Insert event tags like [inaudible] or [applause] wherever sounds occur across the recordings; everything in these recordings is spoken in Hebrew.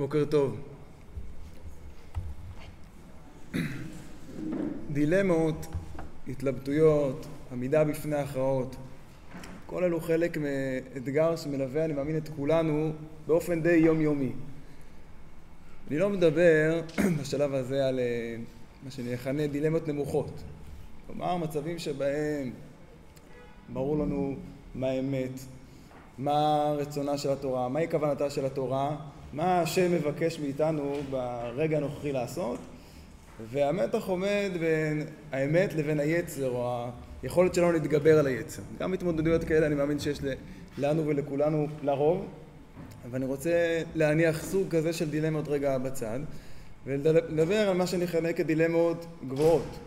בוקר טוב. דילמות, התלבטויות, עמידה בפני הכרעות, כל אלו חלק מאתגר שמלווה, אני מאמין, את כולנו באופן די יומיומי. אני לא מדבר [clears throat] בשלב הזה על אה, מה שאני אכנה דילמות נמוכות. כלומר, מצבים שבהם ברור לנו מה האמת, מה רצונה של התורה, מהי כוונתה של התורה, מה השם מבקש מאיתנו ברגע הנוכחי לעשות, והמתח עומד בין האמת לבין היצר, או היכולת שלנו להתגבר על היצר. גם התמודדויות כאלה אני מאמין שיש לנו ולכולנו לרוב, ואני רוצה להניח סוג כזה של דילמות רגע בצד, ולדבר על מה שאני אכנה כדילמות גבוהות.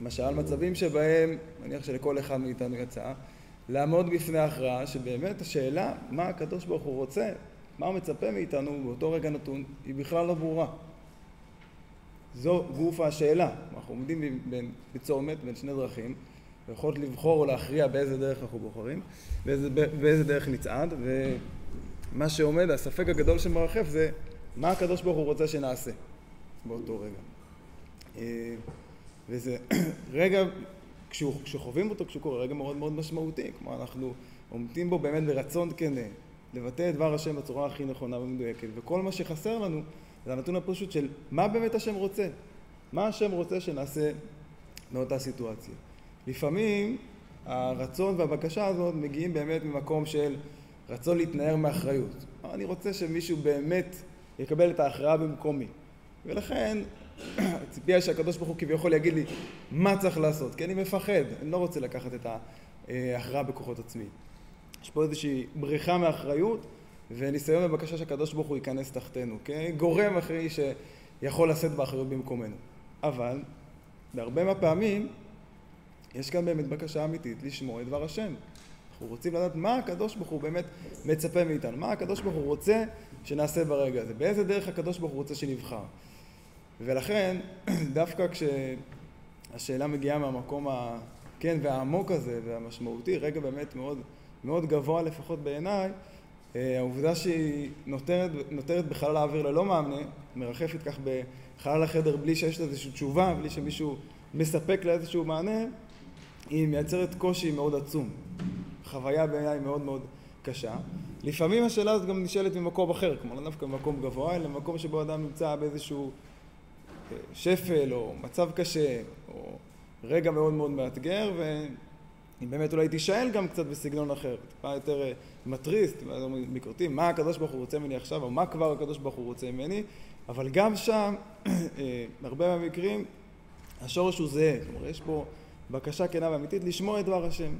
למשל, מצבים שבהם, נניח שלכל אחד מאיתנו יצא, לעמוד בפני הכרעה שבאמת השאלה מה הקדוש ברוך הוא רוצה, מה הוא מצפה מאיתנו באותו רגע נתון, היא בכלל לא ברורה. זו גוף השאלה. אנחנו עומדים בצומת בין שני דרכים, ויכולת לבחור או להכריע באיזה דרך אנחנו בוחרים, באיזה, באיזה דרך נצעד, ומה שעומד, הספק הגדול שמרחף זה מה הקדוש ברוך הוא רוצה שנעשה באותו רגע. אה, וזה [clears throat] רגע, כשחווים אותו, כשהוא קורה, רגע מאוד מאוד משמעותי, כלומר אנחנו עומדים בו באמת ברצון כנה, לבטא את דבר השם בצורה הכי נכונה ומדויקת, וכל מה שחסר לנו זה הנתון הפשוט של מה באמת השם רוצה, מה השם רוצה שנעשה באותה סיטואציה. לפעמים הרצון והבקשה הזאת מגיעים באמת ממקום של רצון להתנער מאחריות. אני רוצה שמישהו באמת יקבל את ההכרעה במקומי. ולכן [clears throat] הציפייה שהקדוש ברוך הוא כביכול יגיד לי מה צריך לעשות, כי אני מפחד, אני לא רוצה לקחת את ההכרעה בכוחות עצמי. יש פה איזושהי בריחה מאחריות וניסיון בבקשה שהקדוש ברוך הוא ייכנס תחתינו, כן? גורם אחרי שיכול לשאת באחריות במקומנו. אבל בהרבה מהפעמים יש כאן באמת בקשה אמיתית לשמוע את דבר השם. אנחנו רוצים לדעת מה הקדוש ברוך הוא באמת מצפה מאיתנו, מה הקדוש ברוך הוא רוצה שנעשה ברגע הזה, באיזה דרך הקדוש ברוך הוא רוצה שנבחר. ולכן, [clears throat] דווקא כשהשאלה מגיעה מהמקום הכן והעמוק הזה והמשמעותי, רגע באמת מאוד, מאוד גבוה לפחות בעיניי, אה, העובדה שהיא נותרת, נותרת בחלל האוויר ללא מאמנה, מרחפת כך בחלל החדר בלי שיש לה איזושהי תשובה, בלי שמישהו מספק לה איזשהו מענה, היא מייצרת קושי מאוד עצום. חוויה בעיניי מאוד מאוד קשה. לפעמים השאלה הזאת גם נשאלת ממקום אחר, כלומר לא דווקא ממקום גבוה, אלא ממקום שבו אדם נמצא באיזשהו אה, שפל או מצב קשה או רגע מאוד מאוד מאתגר היא באמת אולי תישאל גם קצת בסגנון אחר, טיפה יותר אה, מתריס, ביקורתי, מה הקדוש ברוך הוא רוצה ממני עכשיו, או מה כבר הקדוש ברוך הוא רוצה ממני, אבל גם שם, אה, בהרבה מהמקרים, השורש הוא זהה, כלומר יש פה בקשה כנה ואמיתית לשמוע את דבר השם.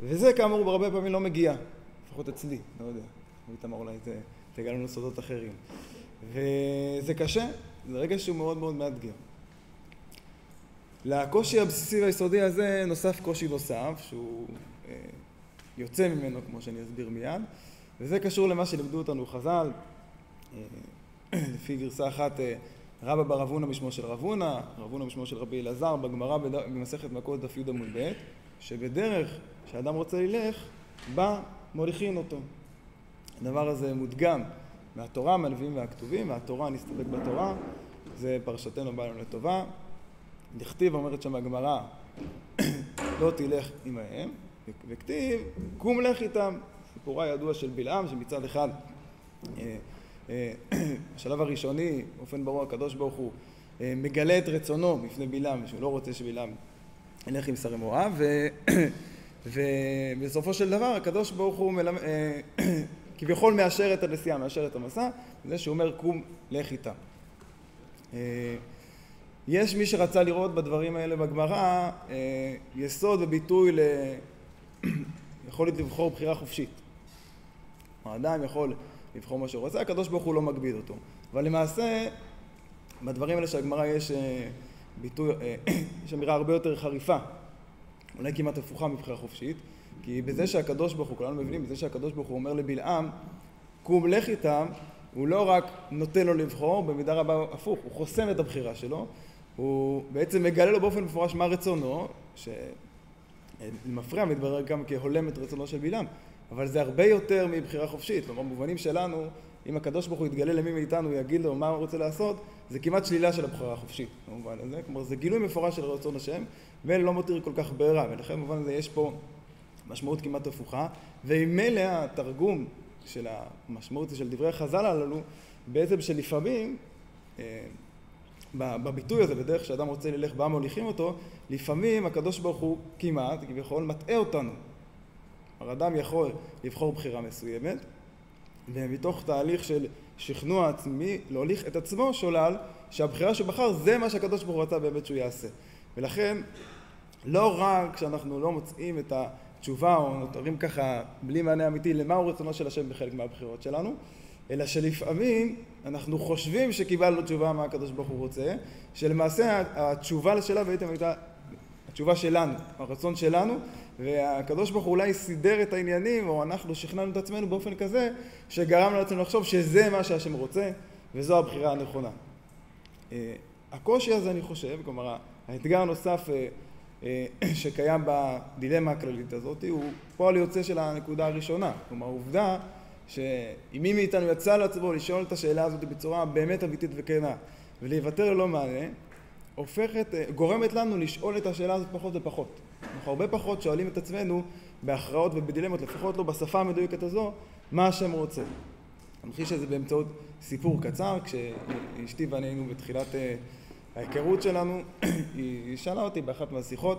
וזה כאמור בהרבה פעמים לא מגיע, לפחות אצלי, לא יודע, איתמר אולי תגלה לנו סודות אחרים. וזה קשה, זה רגע שהוא מאוד מאוד מאתגר. לקושי הבסיסי והיסודי הזה נוסף קושי נוסף, שהוא אה, יוצא ממנו, כמו שאני אסביר מיד, וזה קשור למה שלימדו אותנו חז"ל, אה, [clears throat] לפי גרסה אחת אה, רבא בר אבונה בשמו של רב הונא, רב הונא בשמו של רבי אלעזר, בגמרא במסכת מכות דף י עמוד ב', שבדרך שאדם רוצה ללך, בא מוליכין אותו. הדבר הזה מודגם מהתורה, מהנביאים והכתובים, מהתורה נסתפק בתורה, זה פרשתנו בא לנו לטובה, דכתיב אומרת שם הגמרא, [clears throat] לא תלך עמהם, וכתיב, קום לך איתם. סיפורה ידוע של בלעם, שמצד אחד, אה, אה, [clears throat] בשלב הראשוני, באופן ברור, הקדוש ברוך הוא אה, מגלה את רצונו בפני בלעם, שהוא לא רוצה שבלעם ילך עם שרי מואב, [clears throat] ובסופו של דבר הקדוש ברוך הוא מלמד, כביכול מאשר את הנסיעה, מאשר את המסע, בזה שהוא אומר קום לך איתם. יש מי שרצה לראות בדברים האלה בגמרא אה, יסוד וביטוי ליכולת [clears throat] לבחור בחירה חופשית. האדם יכול לבחור מה שהוא רוצה, הקדוש ברוך הוא לא מגביל אותו. אבל למעשה, בדברים האלה של הגמרא יש אה, ביטוי, אה, [clears throat] יש אמירה הרבה יותר חריפה, אולי כמעט הפוכה מבחירה חופשית, כי בזה שהקדוש ברוך הוא, כולנו מבינים, בזה שהקדוש ברוך הוא אומר לבלעם, קום לך איתם, הוא לא רק נותן לו לבחור, במידה רבה הפוך, הוא חוסם את הבחירה שלו, הוא בעצם מגלה לו באופן מפורש מה רצונו, שמפריע מתברר גם כהולם את רצונו של בלעם, אבל זה הרבה יותר מבחירה חופשית, כלומר במובנים שלנו אם הקדוש ברוך הוא יתגלה למי מאיתנו ויגיד לו מה הוא רוצה לעשות, זה כמעט שלילה של הבחירה החופשית במובן הזה, כלומר זה גילוי מפורש של רצון השם ולא מותיר כל כך ברירה. ולכן במובן הזה יש פה משמעות כמעט הפוכה. וממילא התרגום של המשמעות של דברי החז"ל הללו בעצם שלפעמים אה, בביטוי הזה, בדרך שאדם רוצה ללך בה מוליכים אותו, לפעמים הקדוש ברוך הוא כמעט, כביכול, מטעה אותנו. כלומר, אדם יכול לבחור בחירה מסוימת, ומתוך תהליך של שכנוע עצמי, להוליך את עצמו שולל, שהבחירה שהוא בחר זה מה שהקדוש ברוך הוא רצה באמת שהוא יעשה. ולכן, לא רק כשאנחנו לא מוצאים את התשובה, או נותרים ככה בלי מענה אמיתי למהו רצונו של השם בחלק מהבחירות שלנו, אלא שלפעמים אנחנו חושבים שקיבלנו תשובה מה הקדוש ברוך הוא רוצה, שלמעשה התשובה לשאלה בעצם הייתה התשובה שלנו, הרצון שלנו, והקדוש ברוך הוא אולי סידר את העניינים, או אנחנו שכנענו את עצמנו באופן כזה, שגרם לעצמנו לחשוב שזה מה שהשם רוצה, וזו הבחירה הנכונה. אה, הקושי הזה אני חושב, כלומר האתגר הנוסף אה, אה, [clears throat] שקיים בדילמה הכללית הזאת, הוא פועל יוצא של הנקודה הראשונה, כלומר העובדה שאם מי מאיתנו יצא לעצמו לשאול את השאלה הזאת בצורה באמת אמיתית וכנה ולהיוותר ללא מענה, הופכת, אה, גורמת לנו לשאול את השאלה הזאת פחות ופחות. אנחנו הרבה פחות שואלים את עצמנו בהכרעות ובדילמות, לפחות לא בשפה המדויקת הזו, מה השם רוצה. אני ממחיש את זה באמצעות סיפור קצר, כשאשתי ואני היינו בתחילת אה, ההיכרות שלנו, [coughs] היא שאלה אותי באחת מהשיחות,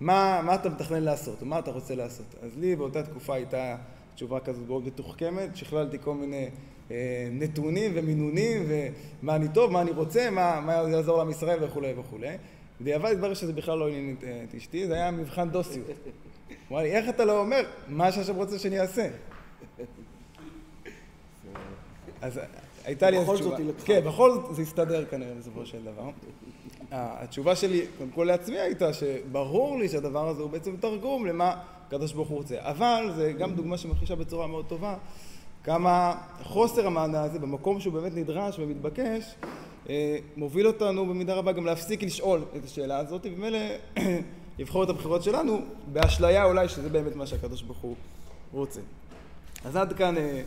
מה, מה אתה מתכנן לעשות, מה אתה רוצה לעשות. אז לי באותה תקופה הייתה תשובה כזאת מאוד מתוחכמת, שכללתי כל מיני אה, נתונים ומינונים ומה אני טוב, מה אני רוצה, מה, מה יעזור לעם ישראל וכולי וכולי. בדיעבד התברר שזה בכלל לא עניין את אשתי, זה היה מבחן דוסיות. הוא [laughs] אמר לי, איך אתה לא אומר מה שהשם רוצה שאני אעשה? אז הייתה לי איזו תשובה. כן, בכל זאת זה הסתדר כנראה בסופו של דבר. התשובה שלי, קודם כל לעצמי הייתה שברור לי שהדבר הזה הוא בעצם תרגום למה הקדוש ברוך הוא רוצה. אבל זה גם דוגמה שמכחישה בצורה מאוד טובה כמה חוסר המענה הזה במקום שהוא באמת נדרש ומתבקש אה, מוביל אותנו במידה רבה גם להפסיק לשאול את השאלה הזאת ומילא [coughs] לבחור את הבחירות שלנו באשליה אולי שזה באמת מה שהקדוש ברוך הוא רוצה. אז עד כאן אה,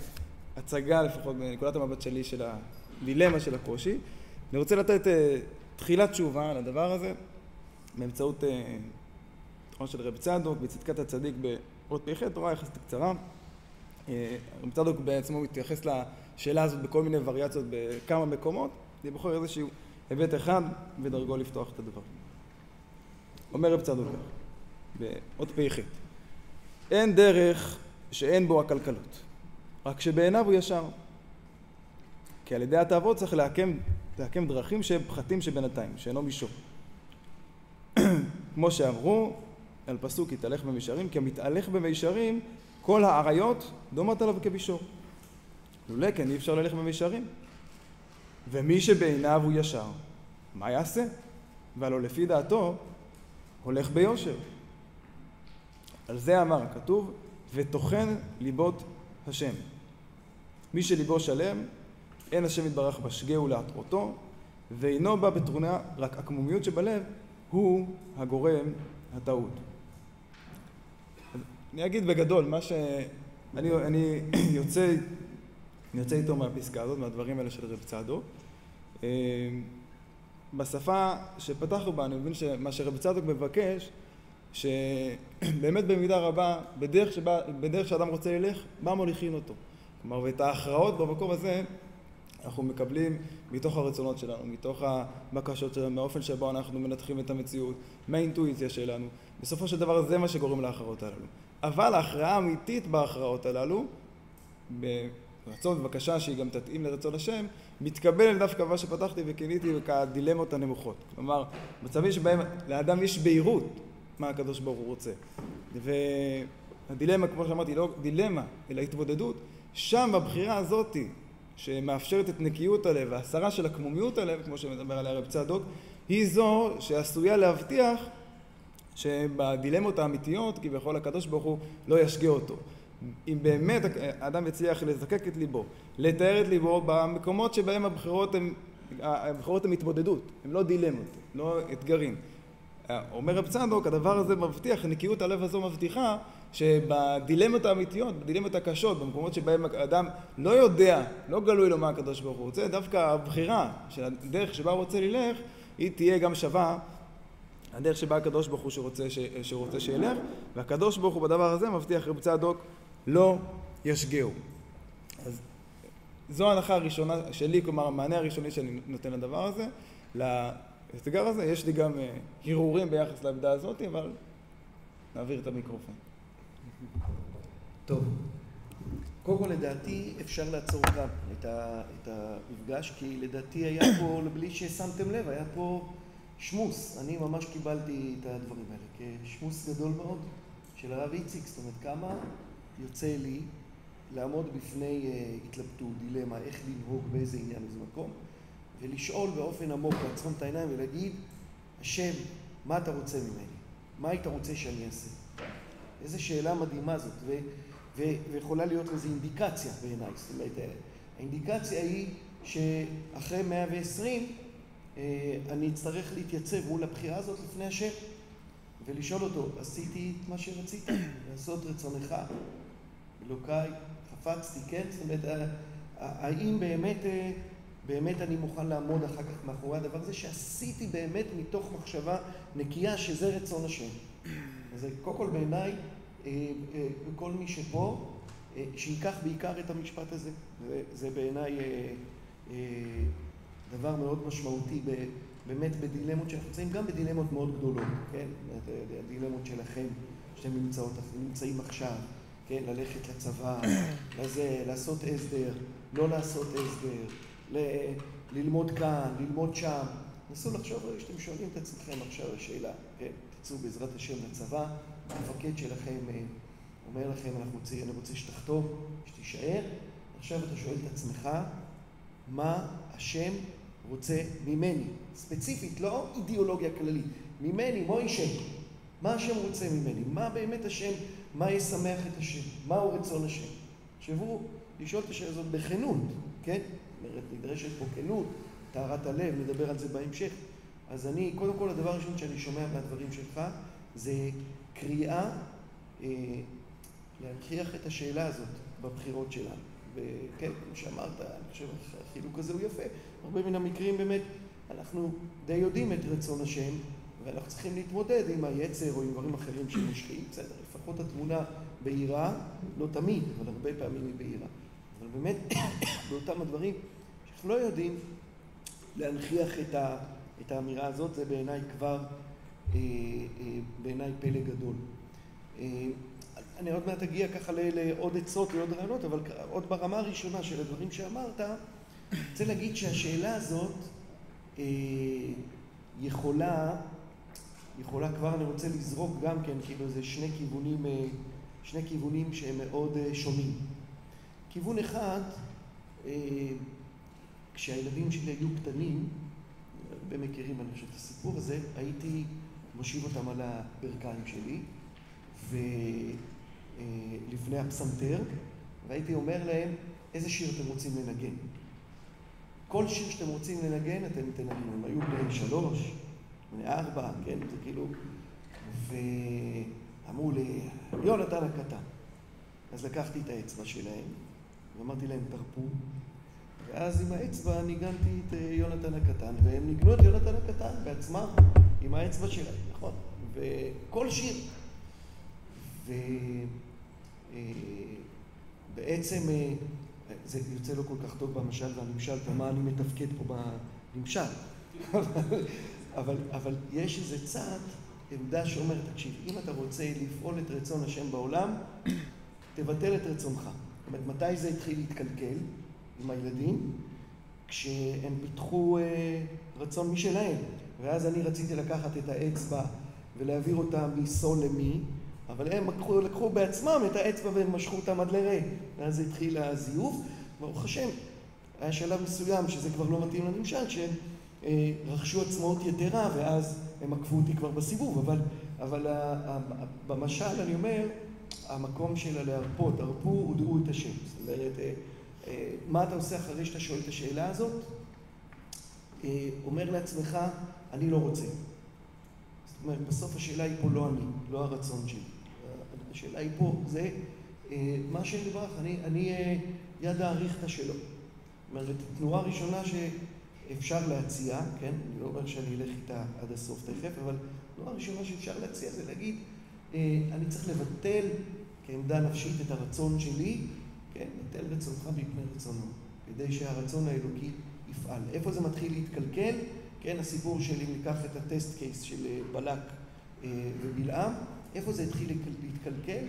הצגה לפחות מנקודת המבט שלי של הדילמה של הקושי. אני רוצה לתת אה, תחילת תשובה לדבר הזה באמצעות תוכנו של רב צדוק בצדקת הצדיק באות פ"ח, תורה יחסית קצרה. אה, רב צדוק בעצמו מתייחס לשאלה הזאת בכל מיני וריאציות בכמה מקומות, אני בוחר איזשהו היבט אחד ודרגו לפתוח את הדבר. אומר רב צדוק באות פ"ח: אין דרך שאין בו עקלקלות, רק שבעיניו הוא ישר. כי על ידי התאוות צריך להקם, להקם דרכים שהם פחתים שבינתיים, שאינו מישור. [clears throat] כמו שאמרו, על פסוק יתהלך במישרים, כי המתהלך במישרים כל האריות דומות עליו כבישור. לולא כן אי אפשר ללכת במישרים. ומי שבעיניו הוא ישר, מה יעשה? והלא לפי דעתו הולך ביושר. על זה אמר הכתוב, וטוחן ליבות השם. מי שליבו שלם, אין השם יתברך בשגהו להטרותו, ואינו בא בתרונה, רק עקמומיות שבלב הוא הגורם הטעות. אני אגיד בגדול, מה שאני אני [clears throat] יוצא, אני יוצא איתו מהפסקה הזאת, מהדברים האלה של רב צדוק. אה, בשפה שפתחנו בה, אני מבין שמה שרב צדוק מבקש, שבאמת במידה רבה, בדרך, שבה, בדרך שאדם רוצה ללך, מה מוליכים אותו. כלומר, ואת ההכרעות במקום הזה אנחנו מקבלים מתוך הרצונות שלנו, מתוך הבקשות שלנו, מהאופן שבו אנחנו מנתחים את המציאות, מהאינטואיציה שלנו. בסופו של דבר זה מה שגורם להכרעות הללו. אבל ההכרעה האמיתית בהכרעות הללו, ברצון ובקשה שהיא גם תתאים לרצון השם, מתקבל דווקא מה שפתחתי וכיניתי כדילמות הנמוכות. כלומר, מצבים שבהם לאדם יש בהירות מה הקדוש ברוך הוא רוצה. והדילמה, כמו שאמרתי, לא דילמה, אלא התבודדות, שם בבחירה הזאתי, שמאפשרת את נקיות הלב והסרה של עקמומיות הלב, כמו שמדבר עליה רב צדוק, היא זו שעשויה להבטיח שבדילמות האמיתיות כביכול הקדוש ברוך הוא לא ישגה אותו. אם באמת האדם יצליח לזקק את ליבו, לתאר את ליבו במקומות שבהם הבחירות הן, הבחירות הן התמודדות, הן לא דילמות, לא אתגרים. אומר רב צדוק, הדבר הזה מבטיח, נקיות הלב הזו מבטיחה שבדילמות האמיתיות, בדילמות הקשות, במקומות שבהם האדם לא יודע, לא גלוי לו מה הקדוש ברוך הוא רוצה, דווקא הבחירה של הדרך שבה הוא רוצה ללך, היא תהיה גם שווה הדרך שבה הקדוש ברוך הוא שרוצה, ש... שרוצה שילך, והקדוש ברוך הוא בדבר הזה מבטיח רב צדוק לא ישגהו. אז זו ההנחה הראשונה שלי, כלומר המענה הראשוני שאני נותן לדבר הזה, לאתגר הזה. יש לי גם אה, הרהורים ביחס לעמדה הזאת, אבל נעביר את המיקרופון. טוב. קודם כל לדעתי אפשר לעצור את, את המפגש, כי לדעתי היה פה, בלי ששמתם לב, היה פה שמוס. אני ממש קיבלתי את הדברים האלה כשמוס גדול מאוד של הרב איציק. זאת אומרת, כמה יוצא לי לעמוד בפני uh, התלבטות, דילמה, איך לנהוג, באיזה עניין, באיזה מקום, ולשאול באופן עמוק, לעצום את העיניים ולהגיד, השם, מה אתה רוצה ממני? מה היית רוצה שאני אעשה? איזו שאלה מדהימה זאת, ו, ו, ויכולה להיות לזה אינדיקציה בעיניי. זאת אומרת, האינדיקציה היא שאחרי 120 אה, אני אצטרך להתייצב מול הבחירה הזאת לפני השם ולשאול אותו, עשיתי את מה שרצית? לעשות רצונך? אלוקיי, חפצתי, כן? זאת אומרת, האם באמת, אה, באמת אני מוכן לעמוד אחר כך מאחורי הדבר הזה, שעשיתי באמת מתוך מחשבה נקייה שזה רצון השם. אז קודם כל בעיניי, אה, אה, כל מי שפה, שייקח בעיקר את המשפט הזה. זה בעיניי דבר מאוד משמעותי באמת בדילמות שאנחנו נמצאים, גם בדילמות מאוד גדולות, כן? הדילמות שלכם, שאתם נמצאות, נמצאים עכשיו. כן, ללכת לצבא, [coughs] לזה, לעשות הסדר, לא לעשות הסדר, ל- ללמוד כאן, ללמוד שם. נסו לחשוב, שאתם שואלים את עצמכם עכשיו השאלה, כן, תצאו בעזרת השם לצבא, המפקד שלכם אה, אומר לכם, אנחנו רוצים, אני רוצה שתחתום, שתישאר, עכשיו אתה שואל את עצמך, מה השם רוצה ממני? ספציפית, לא אידיאולוגיה כללית, ממני, מוישה, מה השם רוצה ממני? מה באמת השם מה ישמח את השם? מהו רצון השם? תחשבו, לשאול את השאלה הזאת בכנות, כן? זאת אומרת, נדרשת פה כנות, טהרת הלב, נדבר על זה בהמשך. אז אני, קודם כל, הדבר הראשון שאני שומע מהדברים שלך, זה קריאה אה, להנכיח את השאלה הזאת בבחירות שלנו. וכן, כמו שאמרת, אני חושב החילוק הזה הוא יפה. הרבה מן המקרים באמת, אנחנו די יודעים את רצון השם, ואנחנו צריכים להתמודד עם היצר או עם דברים אחרים שמושכים, בסדר, לפחות התמונה בהירה, לא תמיד, אבל הרבה פעמים היא בהירה. אבל באמת, [coughs] באותם הדברים שאנחנו לא יודעים להנכיח את, ה, את האמירה הזאת, זה בעיניי כבר, אה, אה, בעיניי פלא גדול. אה, אני עוד מעט אגיע ככה לעוד עצות ועוד רעיונות, אבל עוד ברמה הראשונה של הדברים שאמרת, רוצה להגיד שהשאלה הזאת אה, יכולה יכולה כבר, אני רוצה לזרוק גם כן, כאילו זה שני כיוונים, אה, שני כיוונים שהם מאוד אה, שונים. כיוון אחד, אה, כשהילדים שלי היו קטנים, הרבה מכירים אני חושב את הסיפור הזה, הייתי מושיב אותם על הברכיים שלי, ולפני הפסנתר, והייתי אומר להם, איזה שיר אתם רוצים לנגן? כל שיר שאתם רוצים לנגן, אתם תנגנו. הם היו בני שלוש, בני ארבע, כן, זה כאילו... ואמרו לי, יונתן הקטן. אז לקחתי את האצבע שלהם, ואמרתי להם, תרפו. ואז עם האצבע ניגנתי את אה, יונתן הקטן, והם ניגנו את יונתן הקטן בעצמם, עם האצבע שלהם, נכון? וכל שיר. ובעצם אה, אה, זה יוצא לא כל כך טוב במשל והנמשל, ומה אני מתפקד פה בנמשל. [laughs] אבל, אבל יש איזה צעד, עמדה שאומרת, תקשיב, אם אתה רוצה לפעול את רצון השם בעולם, [clears throat] תבטל את רצונך. זאת אומרת, מתי זה התחיל להתקלקל עם הילדים? כשהם פיתחו אה, רצון משלהם. ואז אני רציתי לקחת את האצבע ולהעביר אותה מסול למי, אבל הם לקחו, לקחו בעצמם את האצבע והם משכו אותם עד לרה. ואז התחיל הזיוף. ברוך השם, היה שלב מסוים שזה כבר לא מתאים לנמשל, שהם אה, עצמאות יתרה ואז הם עקפו אותי כבר בסיבוב, אבל, אבל במשל אני אומר, המקום של הלהרפות, הרפו ודעו את השם. זאת אומרת, אה, אה, מה אתה עושה אחרי שאתה שואל את השאלה הזאת? אומר לעצמך, אני לא רוצה. זאת אומרת, בסוף השאלה היא פה לא אני, לא הרצון שלי. השאלה היא פה, זה אה, מה לברך, אני, אני אה, יד האריכתא שלו. זאת אומרת, תנועה ראשונה שאפשר להציע, כן? אני לא אומר שאני אלך איתה עד הסוף תכף, אבל תנועה ראשונה שאפשר להציע זה להגיד, אה, אני צריך לבטל כעמדה נפשית את הרצון שלי, כן? בטל רצונך מפני רצונו, כדי שהרצון האלוקי יפעל. איפה זה מתחיל להתקלקל? כן, הסיפור של אם ניקח את הטסט קייס של בלק ובלעם, איפה זה התחיל להתקלקל?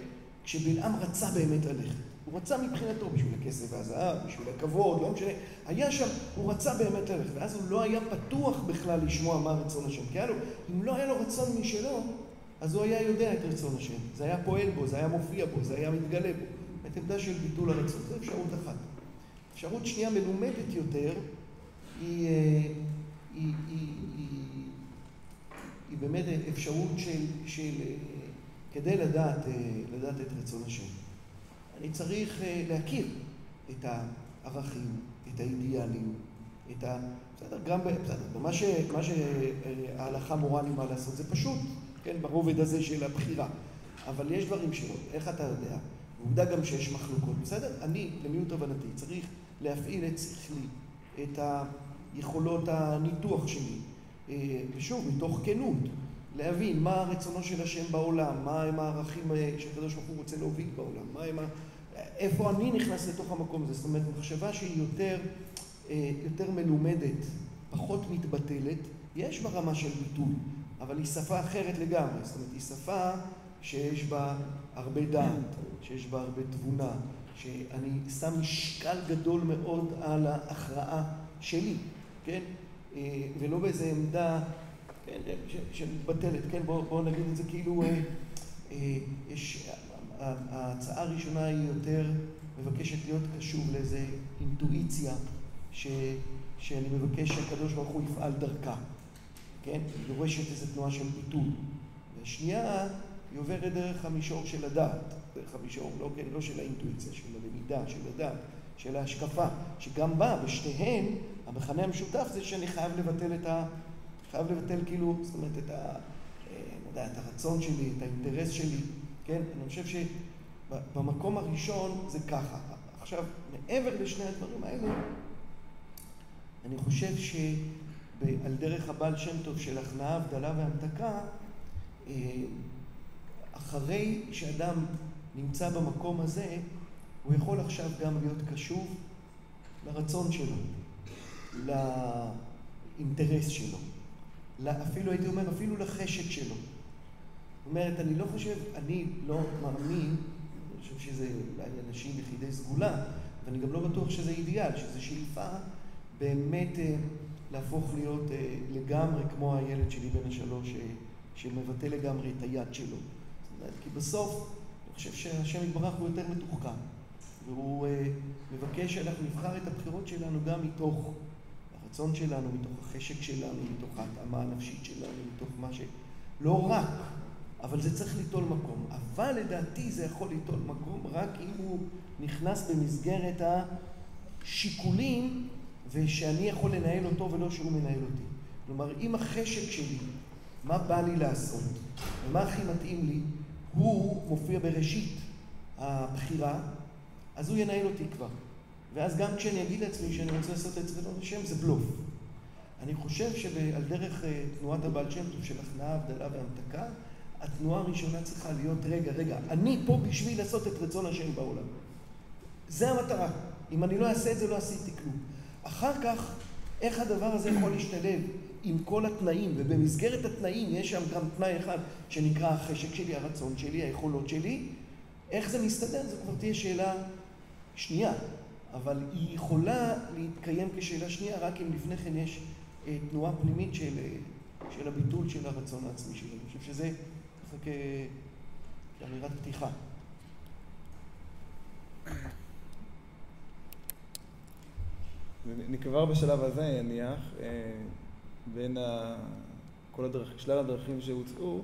כשבלעם רצה באמת ללכת. הוא רצה מבחינתו בשביל הכסף והזהב, בשביל הכבוד, לא משנה. היה שם, הוא רצה באמת ללכת, ואז הוא לא היה פתוח בכלל לשמוע מה רצון השם. כי היה לו, אם לא היה לו רצון משלו, אז הוא היה יודע את רצון השם. זה היה פועל בו, זה היה מופיע בו, זה היה מתגלה בו. את עמדה של ביטול הרצון, זו אפשרות אחת. אפשרות שנייה מלומדת יותר, היא, אה, היא, היא, היא, היא, היא באמת אפשרות של, של אה, כדי לדעת, אה, לדעת את רצון השם. אני צריך אה, להכיר את הערכים, את האידיאלים, את ה... בסדר, גם בסדר, מה, ש, מה שההלכה מורה לי מה לעשות זה פשוט, כן, ברובד הזה של הבחירה. אבל יש דברים שלא, איך אתה יודע? עובדה גם שיש מחלוקות, בסדר? אני, למיעוט הבנתי, צריך להפעיל את שכלי, את היכולות הניתוח שלי, אה, ושוב, מתוך כנות. להבין מה רצונו של השם בעולם, מה הם הערכים אה, שהקדוש ברוך הוא רוצה להוביל בעולם, מה הם ה... איפה אני נכנס לתוך המקום הזה, זאת אומרת מחשבה שהיא יותר, אה, יותר מלומדת, פחות מתבטלת, יש בה רמה של ביטוי, אבל היא שפה אחרת לגמרי, זאת אומרת היא שפה שיש בה הרבה דעת, שיש בה הרבה תבונה, שאני שם משקל גדול מאוד על ההכרעה שלי, כן? אה, ולא באיזה עמדה כן, שמתבטלת, כן, בואו בוא נגיד את זה כאילו, אה, אה, יש, ההצעה הראשונה היא יותר מבקשת להיות קשוב לאיזה אינטואיציה ש, שאני מבקש שהקדוש ברוך הוא יפעל דרכה, כן? היא דורשת איזו תנועה של ביטול. והשנייה, היא עוברת דרך המישור של הדעת, דרך המישור, לא, כן, לא של האינטואיציה, של הלמידה, של הדעת, של ההשקפה, שגם בה, בשתיהן, המכנה המשותף זה שאני חייב לבטל את ה... חייב לבטל כאילו, זאת אומרת, את, ה, אה, יודע, את הרצון שלי, את האינטרס שלי, כן? אני חושב שבמקום הראשון זה ככה. עכשיו, מעבר לשני הדברים האלה, אני חושב שעל דרך הבעל שם טוב של הכנעה, הבדלה והמתקה, אה, אחרי שאדם נמצא במקום הזה, הוא יכול עכשיו גם להיות קשוב לרצון שלו, לאינטרס שלו. אפילו הייתי אומר, אפילו לחשק שלו. זאת אומרת, אני לא חושב, אני לא מאמין, אני חושב שזה אולי אנשים יחידי סגולה, ואני גם לא בטוח שזה אידיאל, שזה שאיפה באמת אה, להפוך להיות אה, לגמרי כמו הילד שלי בן השלוש, אה, שמבטא לגמרי את היד שלו. זאת אומרת, כי בסוף, אני חושב שהשם יתברך הוא יותר מתוחכם, והוא אה, מבקש שאנחנו נבחר את הבחירות שלנו גם מתוך הרצון שלנו, מתוך החשק שלנו, מתוך ההתאמה הנפשית שלנו, מתוך מה ש... לא רק, אבל זה צריך ליטול מקום. אבל לדעתי זה יכול ליטול מקום רק אם הוא נכנס במסגרת השיקולים ושאני יכול לנהל אותו ולא שהוא מנהל אותי. כלומר, אם החשק שלי, מה בא לי לעשות ומה הכי מתאים לי, הוא מופיע בראשית הבחירה, אז הוא ינהל אותי כבר. ואז גם כשאני אגיד לעצמי שאני רוצה לעשות את צבאון השם, זה בלוף. אני חושב שעל דרך אה, תנועת הבעל שם טוב של הכנעה, הבדלה והמתקה, התנועה הראשונה צריכה להיות, רגע, רגע, אני פה בשביל לעשות את רצון השם בעולם. זה המטרה. אם אני לא אעשה את זה, לא עשיתי כלום. אחר כך, איך הדבר הזה יכול להשתלב עם כל התנאים, ובמסגרת התנאים יש שם גם תנאי אחד שנקרא החשק שלי, הרצון שלי, היכולות שלי, איך זה מסתדר? זו כבר תהיה שאלה שנייה. אבל היא יכולה להתקיים כשאלה שנייה רק אם לפני כן יש אה, תנועה פנימית של, אה, של הביטול של הרצון העצמי שלי. אני חושב שזה ככה כאמירת פתיחה. אני כבר בשלב הזה אניח, אה, בין ה... כל הדרכ... שלל הדרכים שהוצאו,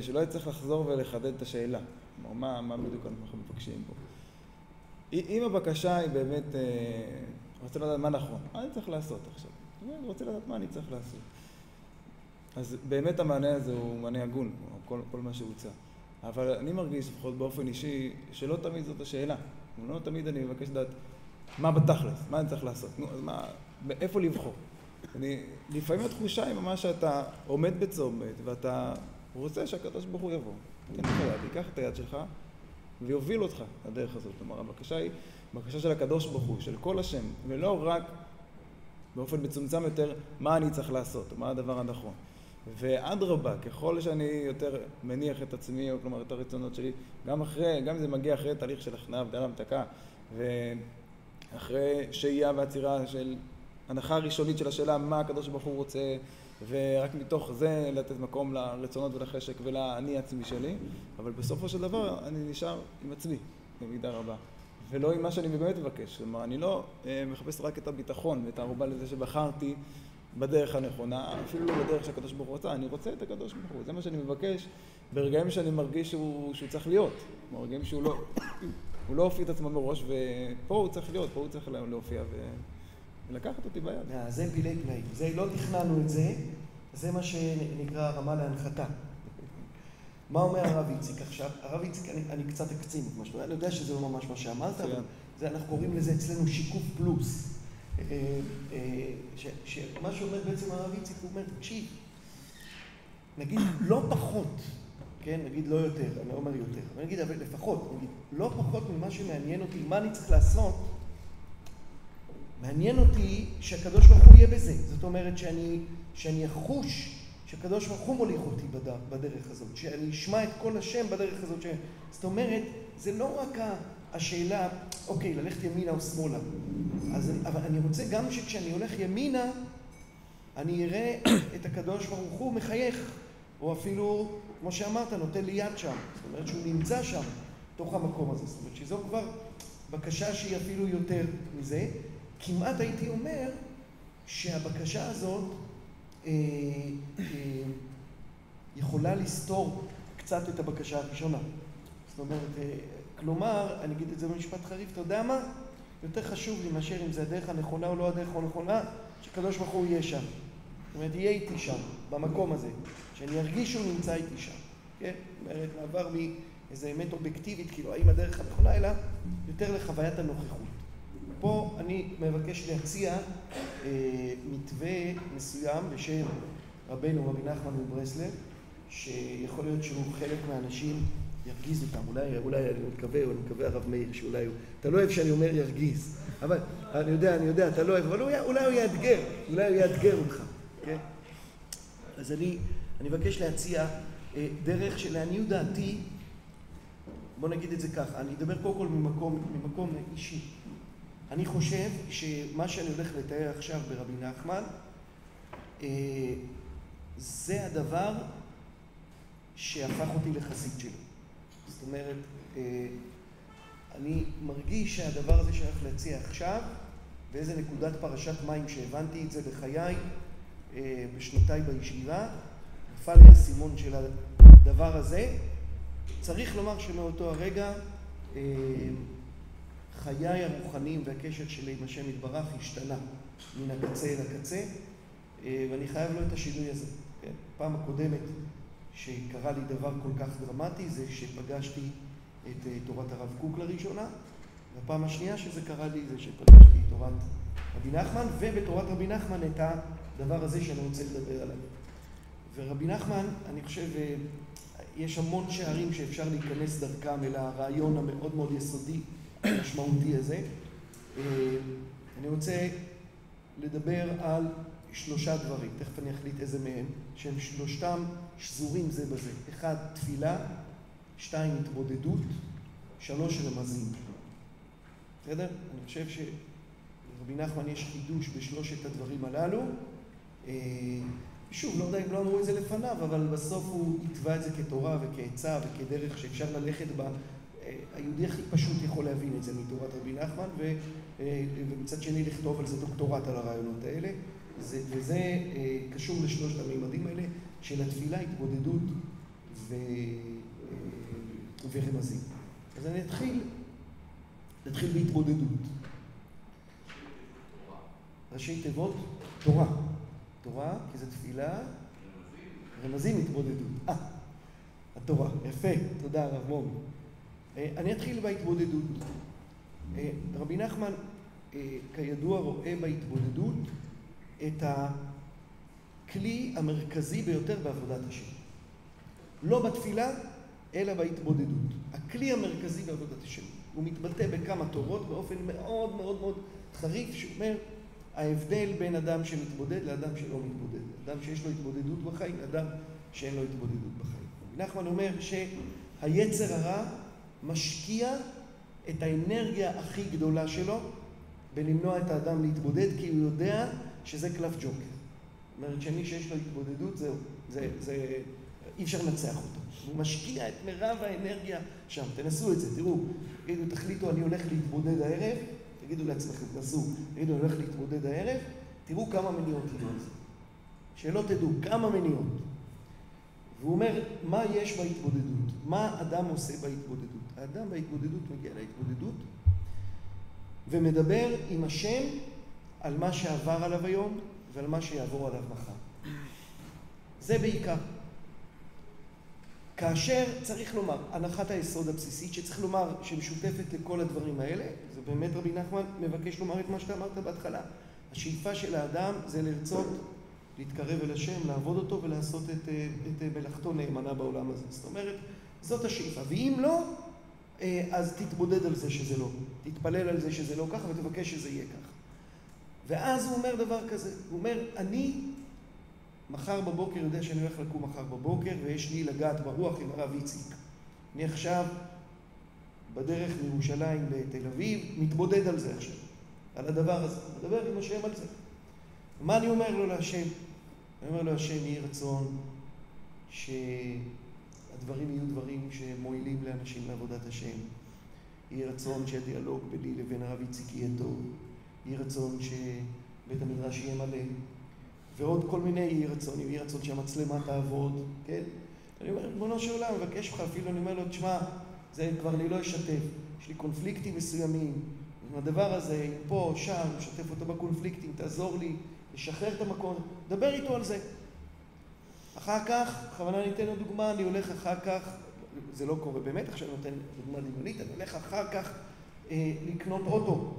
שלא יצטרך לחזור ולחדד את השאלה. כלומר, מה, מה בדיוק אנחנו מבקשים פה. אם הבקשה היא באמת, אה, רוצה לדעת מה נכון, מה אני צריך לעשות עכשיו? אני רוצה לדעת מה אני צריך לעשות. אז באמת המענה הזה הוא מענה הגון, כל, כל מה שהוצע. אבל אני מרגיש, לפחות באופן אישי, שלא תמיד זאת השאלה. לא תמיד אני מבקש לדעת מה בתכלס, מה אני צריך לעשות, נו, אז מה, איפה לבחור. אני, לפעמים התחושה היא ממש שאתה עומד בצומת ואתה רוצה שהקדוש ברוך הוא יבוא. תן לך יד, ייקח את היד שלך ויוביל אותך לדרך הזאת. כלומר, הבקשה היא בקשה של הקדוש ברוך הוא, של כל השם, ולא רק באופן מצומצם יותר מה אני צריך לעשות, מה הדבר הנכון. ואדרבה, ככל שאני יותר מניח את עצמי, או כלומר את הרצונות שלי, גם אחרי, גם אם זה מגיע אחרי תהליך של הכנעה ודעה המתקה, ואחרי שהייה ועצירה של הנחה ראשונית של השאלה מה הקדוש ברוך הוא רוצה, ורק מתוך זה לתת מקום לרצונות ולחשק ולאני עצמי שלי, אבל בסופו של דבר אני נשאר עם עצמי במידה רבה. ולא עם מה שאני באמת מבקש. כלומר, אני לא אה, מחפש רק את הביטחון ואת הערובה לזה שבחרתי בדרך הנכונה, אפילו לא בדרך שהקדוש ברוך הוא רצה, אני רוצה את הקדוש ברוך הוא. זה מה שאני מבקש ברגעים שאני מרגיש שהוא, שהוא צריך להיות. ברגעים שהוא לא, [coughs] הוא לא הופיע את עצמו מראש, ופה הוא צריך להיות, פה הוא צריך להופיע ו... ולקחת אותי ביד. זה פילי פלאים. זה, לא תכננו את זה, זה מה שנקרא הרמה להנחתה. מה אומר הרב איציק עכשיו? הרב איציק, אני, אני קצת אקצין את מה שאתה אומר, אני יודע שזה לא ממש מה שאמרת, אבל זה, אנחנו קוראים לזה אצלנו שיקוף פלוס. אה, אה, שמה שאומר בעצם הרב איציק, הוא אומר, תקשיב, נגיד לא פחות, כן, נגיד לא יותר, אני לא אומר יותר, אבל נגיד אבל לפחות, נגיד לא פחות ממה שמעניין אותי, מה אני צריך לעשות, מעניין אותי שהקדוש ברוך הוא יהיה בזה. זאת אומרת שאני, שאני אחוש שהקדוש ברוך הוא מוליך אותי בדרך הזאת, שאני אשמע את כל השם בדרך הזאת. ש... זאת אומרת, זה לא רק השאלה, אוקיי, ללכת ימינה או שמאלה. אז, אבל אני רוצה גם שכשאני הולך ימינה, אני אראה [coughs] את הקדוש ברוך הוא מחייך, או אפילו, כמו שאמרת, נותן לי יד שם. זאת אומרת שהוא נמצא שם, בתוך המקום הזה. זאת אומרת שזו כבר בקשה שהיא אפילו יותר מזה. כמעט הייתי אומר שהבקשה הזאת אה, אה, יכולה לסתור קצת את הבקשה הראשונה. זאת אומרת, אה, כלומר, אני אגיד את זה במשפט חריף, אתה יודע מה? יותר חשוב לי מאשר אם זה הדרך הנכונה או לא הדרך הנכונה, שקדוש ברוך הוא יהיה שם. זאת אומרת, יהיה איתי שם, במקום הזה. שאני ארגיש שהוא נמצא איתי שם. כן? זאת אומרת, מעבר מאיזה אמת אובייקטיבית, כאילו, האם הדרך הנכונה, אלא יותר לחוויית הנוכחות. פה אני מבקש להציע אה, מתווה מסוים בשם רבנו רבי נחמן מברסלב, שיכול להיות שהוא חלק מהאנשים ירגיז אותם, אולי, אולי אני מקווה, אני מקווה הרב מאיר שאולי הוא, אתה לא אוהב שאני אומר ירגיז, אבל אני יודע, אני יודע, אתה לא אוהב, אבל אולי, אולי הוא יאתגר, אולי הוא יאתגר אותך, כן? אז אני, אני מבקש להציע אה, דרך שלעניות דעתי, בוא נגיד את זה ככה, אני אדבר קודם כל ממקום, ממקום אישי. אני חושב שמה שאני הולך לתאר עכשיו ברבי נחמן אה, זה הדבר שהפך אותי לחסיד שלו. זאת אומרת, אה, אני מרגיש שהדבר הזה שאני הולך להציע עכשיו, באיזה נקודת פרשת מים שהבנתי את זה בחיי, אה, בשנותיי בישיבה, נפל לי האסימון של הדבר הזה. צריך לומר שמאותו הרגע חיי הרוחניים והקשר שלי עם השם יתברך השתנה מן הקצה אל הקצה, אה, ואני חייב לו את השינוי הזה. כן? פעם הקודמת שקרה לי דבר כל כך דרמטי זה שפגשתי את אה, תורת הרב קוק לראשונה, והפעם השנייה שזה קרה לי זה שפגשתי את תורת רבי נחמן, ובתורת רבי נחמן את הדבר הזה שאני רוצה לדבר עליו. ורבי נחמן, אני חושב, אה, יש המון שערים שאפשר להיכנס דרכם אל הרעיון המאוד מאוד יסודי המשמעותי הזה. אה, אני רוצה לדבר על שלושה דברים, תכף אני אחליט איזה מהם, שהם שלושתם שזורים זה בזה. אחד, תפילה, שתיים, התבודדות, שלוש, רמזים. בסדר? אני חושב שלרבי נחמן יש חידוש בשלושת הדברים הללו. אה, שוב, לא יודע אם לא אמרו את זה לפניו, אבל בסוף הוא התווה את זה כתורה וכעצה וכדרך שאפשר ללכת בה היהודי הכי פשוט יכול להבין את זה מתורת רבי נחמן, אה, ומצד שני לכתוב על זה דוקטורט על הרעיונות האלה. זה, וזה אה, קשור לשלושת המימדים האלה של התפילה, התבודדות ו, אה, ורמזים. אז אני אתחיל, נתחיל בהתבודדות. ראשי תיבות, תורה. תורה, כי זה תפילה, רמזים, התבודדות. אה, התורה. יפה, תודה הרב מורי. אני אתחיל בהתבודדות. רבי נחמן, כידוע, רואה בהתבודדות את הכלי המרכזי ביותר בעבודת השם. לא בתפילה, אלא בהתבודדות. הכלי המרכזי בעבודת השם. הוא מתבטא בכמה תורות באופן מאוד מאוד מאוד חריף, שאומר ההבדל בין אדם שמתבודד לאדם שלא מתבודד. אדם שיש לו התבודדות בחיים לאדם שאין לו התבודדות בחיים. נחמן אומר שהיצר הרע משקיע את האנרגיה הכי גדולה שלו בלמנוע את האדם להתבודד, כי הוא יודע שזה קלף ג'וקר. זאת אומרת שמי שיש לו התבודדות, זהו, זה, זה, אי אפשר לנצח אותו. הוא משקיע את מירב האנרגיה שם. תנסו את זה, תראו, תגידו, תחליטו, אני הולך להתבודד הערב, תגידו לעצמכם, תנסו, תגידו, אני הולך להתבודד הערב, תראו כמה מניעות יהיו על זה. שלא תדעו, כמה מניעות. והוא אומר, מה יש בהתבודדות? מה אדם עושה בהתבודדות? האדם בהתבודדות מגיע להתבודדות ומדבר עם השם על מה שעבר עליו היום ועל מה שיעבור עליו מחר. זה בעיקר. כאשר צריך לומר, הנחת היסוד הבסיסית שצריך לומר שמשותפת לכל הדברים האלה, זה באמת רבי נחמן מבקש לומר את מה שאתה אמרת בהתחלה. השאיפה של האדם זה לרצות להתקרב אל השם, לעבוד אותו ולעשות את, את מלאכתו נאמנה בעולם הזה. זאת אומרת, זאת השאיפה. ואם לא, אז תתבודד על זה שזה לא. תתפלל על זה שזה לא ככה ותבקש שזה יהיה ככה. ואז הוא אומר דבר כזה, הוא אומר, אני מחר בבוקר יודע שאני הולך לקום מחר בבוקר ויש לי לגעת ברוח עם הרב איציק. אני עכשיו בדרך מירושלים לתל אביב, מתבודד על זה עכשיו, על הדבר הזה, מדבר עם השם על זה. מה אני אומר לו להשם? אני אומר לו, השם, יהי רצון שהדברים יהיו דברים שמועילים לאנשים לעבודת השם. יהי רצון שהדיאלוג ביני לבין הרב איציק יהיה טוב. יהי רצון שבית המדרש יהיה מלא. ועוד כל מיני יהי רצון, יהי רצון שהמצלמה תעבוד, כן? אני אומר, ריבונו של עולם, מבקש ממך, אפילו אני אומר לו, תשמע, זה כבר אני לא אשתף. יש לי קונפליקטים מסוימים עם הדבר הזה, פה, שם, משתף אותו בקונפליקטים, תעזור לי, לשחרר את המקום, דבר איתו על זה. אחר כך, בכוונה אני אתן לו דוגמה, אני הולך אחר כך, זה לא קורה באמת, עכשיו אני נותן דוגמה דמיונית, אני הולך אחר כך אה, לקנות אוטו.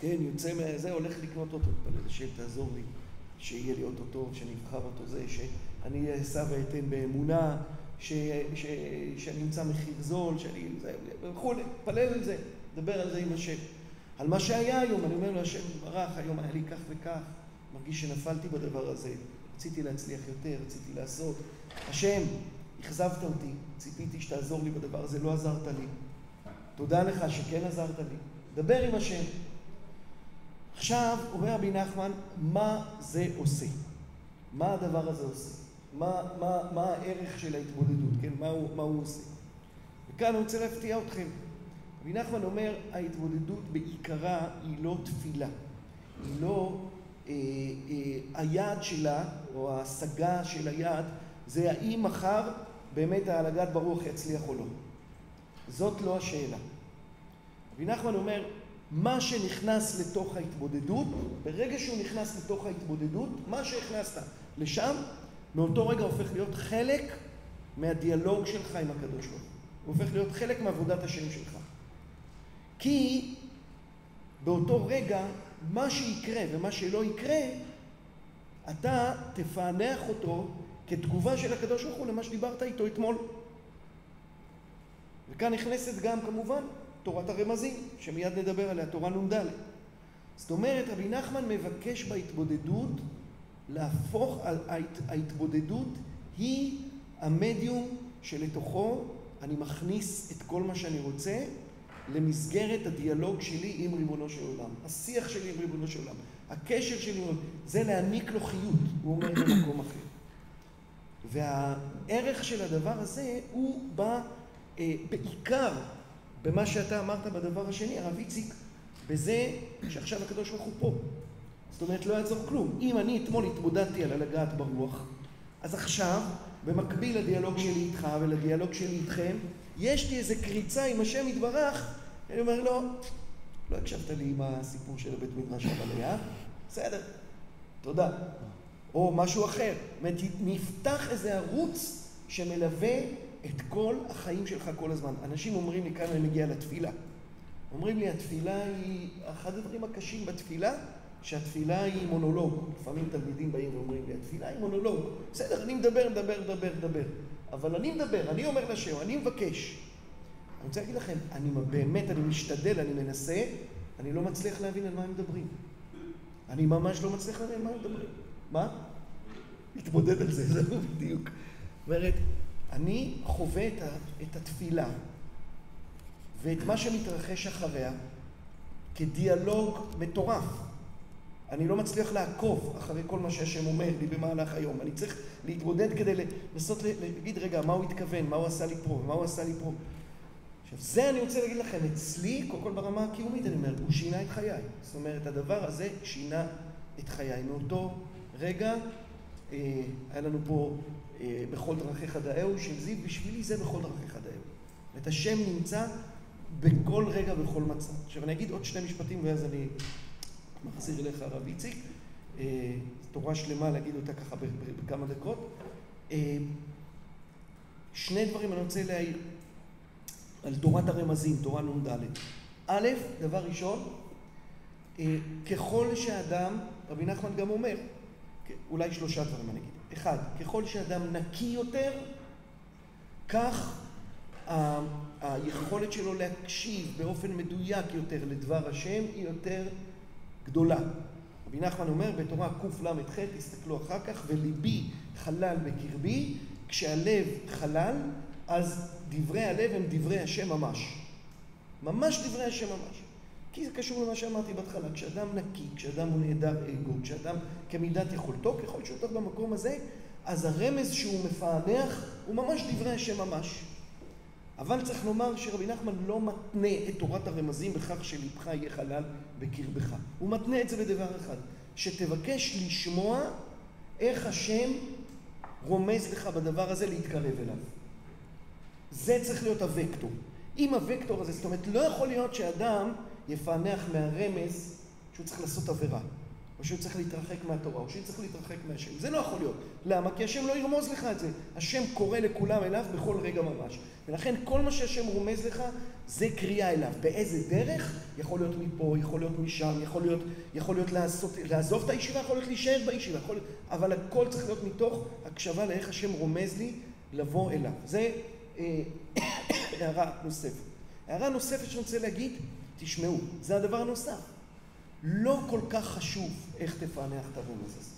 כן, יוצא מזה, הולך לקנות אוטו, מתפלל השם, תעזור לי. שיהיה לי אוטו טוב, שאני אבחר אותו זה, שאני אשא ואתן באמונה, ש, ש, שאני אמצא מחיר זול, שאני... וכולי, תפלל על זה, דבר על זה עם השם. על מה שהיה היום, אני אומר לו, השם ברח, היום היה לי כך וכך, מרגיש שנפלתי בדבר הזה, רציתי להצליח יותר, רציתי לעשות. השם, אכזבת אותי, ציפיתי שתעזור לי בדבר הזה, לא עזרת לי. תודה לך שכן עזרת לי. דבר עם השם. עכשיו, אומר רבי נחמן, מה זה עושה? מה הדבר הזה עושה? מה, מה, מה הערך של ההתמודדות, כן? מה הוא, מה הוא עושה? וכאן אני רוצה להפתיע אתכם. רבי נחמן אומר, ההתמודדות בעיקרה היא לא תפילה. היא לא... אה, אה, היעד שלה, או ההשגה של היעד, זה האם מחר באמת ההלגת ברוח יצליח או לא. זאת לא השאלה. רבי נחמן אומר, מה שנכנס לתוך ההתבודדות, ברגע שהוא נכנס לתוך ההתבודדות, מה שהכנסת לשם, מאותו רגע הופך להיות חלק מהדיאלוג שלך עם הקדוש ברוך הוא. הופך להיות חלק מעבודת השם שלך. כי באותו רגע, מה שיקרה ומה שלא יקרה, אתה תפענח אותו כתגובה של הקדוש ברוך הוא למה שדיברת איתו אתמול. וכאן נכנסת גם כמובן תורת הרמזים, שמיד נדבר עליה, תורה נ"ד. זאת אומרת, רבי נחמן מבקש בהתבודדות להפוך, ההתבודדות היא המדיום שלתוכו אני מכניס את כל מה שאני רוצה למסגרת הדיאלוג שלי עם ריבונו של עולם. השיח שלי עם ריבונו של עולם. הקשר שלי, זה להעניק לו חיות, הוא אומר במקום אחר. והערך של הדבר הזה הוא בא אה, בעיקר במה שאתה אמרת בדבר השני, הרב איציק, בזה שעכשיו הקדוש ברוך הוא פה. זאת אומרת, לא יעזור כלום. אם אני אתמול התמודדתי על הלגעת ברוח, אז עכשיו, במקביל לדיאלוג שלי איתך ולדיאלוג שלי איתכם, יש לי איזה קריצה עם השם יתברך, אני אומר לו, לא הקשבת לי עם הסיפור של הבית מדרש הבליה, בסדר, תודה. או משהו אחר. זאת נפתח איזה ערוץ שמלווה את כל החיים שלך כל הזמן. אנשים אומרים לי, כאן אני מגיע לתפילה. אומרים לי, התפילה היא, אחד הדברים הקשים בתפילה, שהתפילה היא מונולוג. לפעמים תלמידים באים ואומרים לי, התפילה היא מונולוג. בסדר, אני מדבר, מדבר, מדבר, מדבר. אבל אני מדבר, אני אומר לשם, אני מבקש. אני רוצה להגיד לכם, אני באמת, אני משתדל, אני מנסה, אני לא מצליח להבין על מה הם מדברים. אני ממש לא מצליח להבין על מה הם מדברים. מה? להתמודד על זה, [laughs] זהו בדיוק. זאת אומרת, אני חווה את, ה, את התפילה ואת מה שמתרחש אחריה כדיאלוג מטורף. אני לא מצליח לעקוב אחרי כל מה שהשם אומר לי במהלך היום. אני צריך להתמודד כדי לנסות להגיד, רגע, מה הוא התכוון, מה הוא עשה לי פה, מה הוא עשה לי פה. עכשיו, זה אני רוצה להגיד לכם, אצלי, קודם כל ברמה הקיומית, אני אומר, הוא שינה את חיי. זאת אומרת, הדבר הזה שינה את חיי. מאותו רגע, אה, היה לנו פה אה, בכל דרכיך דאהו, של זיו, בשבילי זה בכל דרכיך דאהו. את השם נמצא בכל רגע, בכל מצב. עכשיו, אני אגיד עוד שני משפטים, ואז אני מחזיר אליך, הרב איציק. אה, תורה שלמה להגיד אותה ככה בכמה דקות. אה, שני דברים אני רוצה להעיר על תורת הרמזים, תורה נ"ד. א', דבר ראשון, אה, ככל שאדם, רבי נחמן גם אומר, אולי שלושה דברים אני אגיד. אחד, ככל שאדם נקי יותר, כך היכולת שלו להקשיב באופן מדויק יותר לדבר השם היא יותר גדולה. רבי נחמן אומר בתורה קל"ח, תסתכלו אחר כך, וליבי חלל בקרבי, כשהלב חלל, אז דברי הלב הם דברי השם ממש. ממש דברי השם ממש. כי זה קשור למה שאמרתי בהתחלה, כשאדם נקי, כשאדם הוא נעדר אגו, כשאדם כמידת יכולתו, ככל שהוא יותר במקום הזה, אז הרמז שהוא מפענח הוא ממש דברי השם ממש. אבל צריך לומר שרבי נחמן לא מתנה את תורת הרמזים בכך שלבך יהיה חלל בקרבך. הוא מתנה את זה בדבר אחד, שתבקש לשמוע איך השם רומז לך בדבר הזה להתקרב אליו. זה צריך להיות הוקטור. אם הוקטור הזה, זאת אומרת, לא יכול להיות שאדם יפענח מהרמז שהוא צריך לעשות עבירה, או שהוא צריך להתרחק מהתורה, או שהוא צריך להתרחק מהשם. זה לא יכול להיות. למה? כי השם לא ירמוז לך את זה. השם קורא לכולם אליו בכל רגע ממש. ולכן כל מה שהשם רומז לך, זה קריאה אליו. באיזה דרך? יכול להיות מפה, יכול להיות משם, יכול להיות, יכול להיות לעשות, לעזוב את הישיבה, יכול להיות להישאר בישיבה, יכול אבל הכל צריך להיות מתוך הקשבה לאיך השם רומז לי לבוא אליו. זה אה, [coughs] הערה נוספת. הערה נוספת שאני רוצה להגיד, תשמעו, זה הדבר הנוסף. לא כל כך חשוב איך תפענח את הרמז הזה.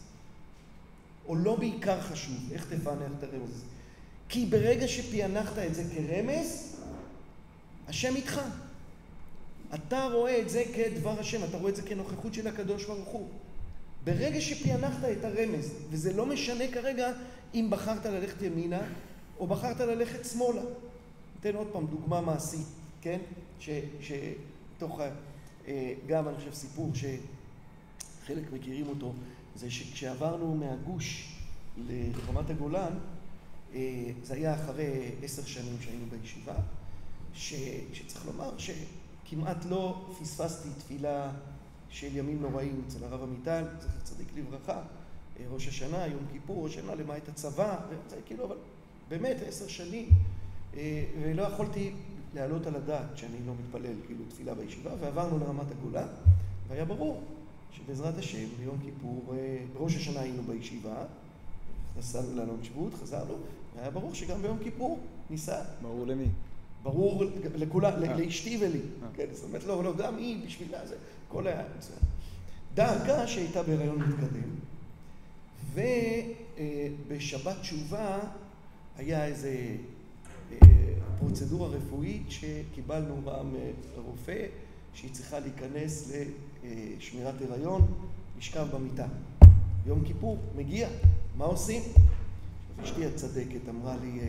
או לא בעיקר חשוב איך תפענח את הרמז הזה. כי ברגע שפענחת את זה כרמז, השם איתך. אתה רואה את זה כדבר השם, אתה רואה את זה כנוכחות של הקדוש ברוך הוא. ברגע שפענחת את הרמז, וזה לא משנה כרגע אם בחרת ללכת ימינה או בחרת ללכת שמאלה. ניתן עוד פעם דוגמה מעשית, כן? שתוך, אה, גם אני חושב סיפור שחלק מכירים אותו, זה שכשעברנו מהגוש לרמת הגולן, אה, זה היה אחרי עשר שנים שהיינו בישיבה, ש, שצריך לומר שכמעט לא פספסתי תפילה של ימים נוראים אצל הרב עמיטל, זכר צדיק לברכה, אה, ראש השנה, יום כיפור, ראש השנה למעט הצבא, זה כאילו, אבל באמת עשר שנים, אה, ולא יכולתי להעלות על הדעת שאני לא מתפלל כאילו תפילה בישיבה, ועברנו לרמת הגולן, והיה ברור שבעזרת השם ביום כיפור, בראש השנה היינו בישיבה, נסענו לעלות שבות, חזרנו, והיה ברור שגם ביום כיפור ניסע. ברור למי? ברור לכולם, לאשתי ולי. כן, זאת אומרת, לא, לא, גם היא בשבילה, זה, כל היה מצוין. דאגה שהייתה בהיריון מתקדם, ובשבת תשובה היה איזה פרוצדורה רפואית שקיבלנו פעם רופא שהיא צריכה להיכנס לשמירת הריון, לשכב במיטה. יום כיפור, מגיע, מה עושים? אשתי הצדקת אמרה לי,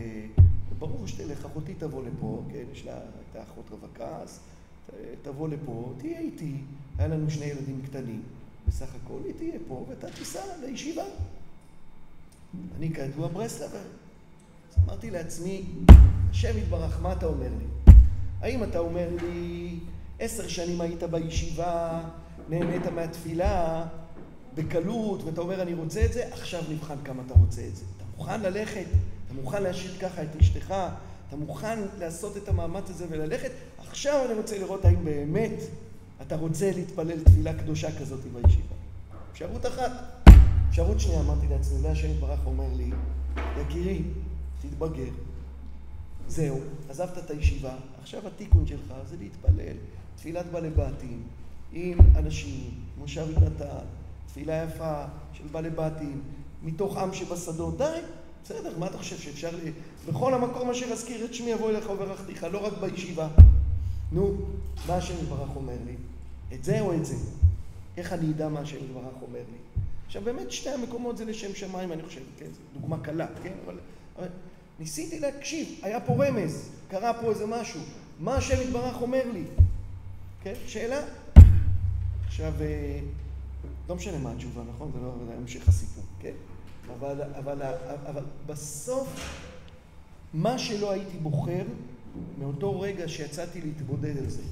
ברור שתלך, אחותי תבוא לפה, כן, יש לה, הייתה אחות רווקה, אז תבוא לפה, תהיה איתי. היה לנו שני ילדים קטנים, בסך הכל, היא תהיה פה ואתה תיסע לישיבה. אני כידוע ברסלבר. אז אמרתי לעצמי, השם יתברך, מה אתה אומר לי? האם אתה אומר לי, עשר שנים היית בישיבה, נהנית מהתפילה, בקלות, ואתה אומר אני רוצה את זה, עכשיו נבחן כמה אתה רוצה את זה. אתה מוכן ללכת, אתה מוכן להשאיר ככה את אשתך, אתה מוכן לעשות את המאמץ הזה וללכת, עכשיו אני רוצה לראות האם באמת אתה רוצה להתפלל תפילה קדושה כזאת בישיבה. אפשרות אחת. אפשרות שנייה, אמרתי לעצמי, אולי השם יתברך אומר לי, יקירי, תתבגר. זהו, עזבת את הישיבה, עכשיו התיקון שלך זה להתפלל, תפילת בעלי בתים, עם אנשים, מושב יונתן, תפילה יפה של בעלי בתים, מתוך עם שבשדות, די, בסדר, מה אתה חושב שאפשר ל... בכל המקום אשר אזכיר את שמי יבוא אליך וברכתיך, לא רק בישיבה. נו, מה השם יתברך אומר לי? את זה או את זה? איך אני אדע מה השם יתברך אומר לי? עכשיו באמת שתי המקומות זה לשם שמיים, אני חושב, כן, זו דוגמה קלה, כן, אבל, אבל ניסיתי להקשיב, היה פה רמז, קרה פה איזה משהו, מה השם יתברך אומר לי? כן, שאלה? עכשיו, אה, לא משנה מה התשובה, נכון? זה לא המשך הסיפור, כן? אבל, אבל, אבל בסוף, מה שלא הייתי בוחר, מאותו רגע שיצאתי להתבודד על זה,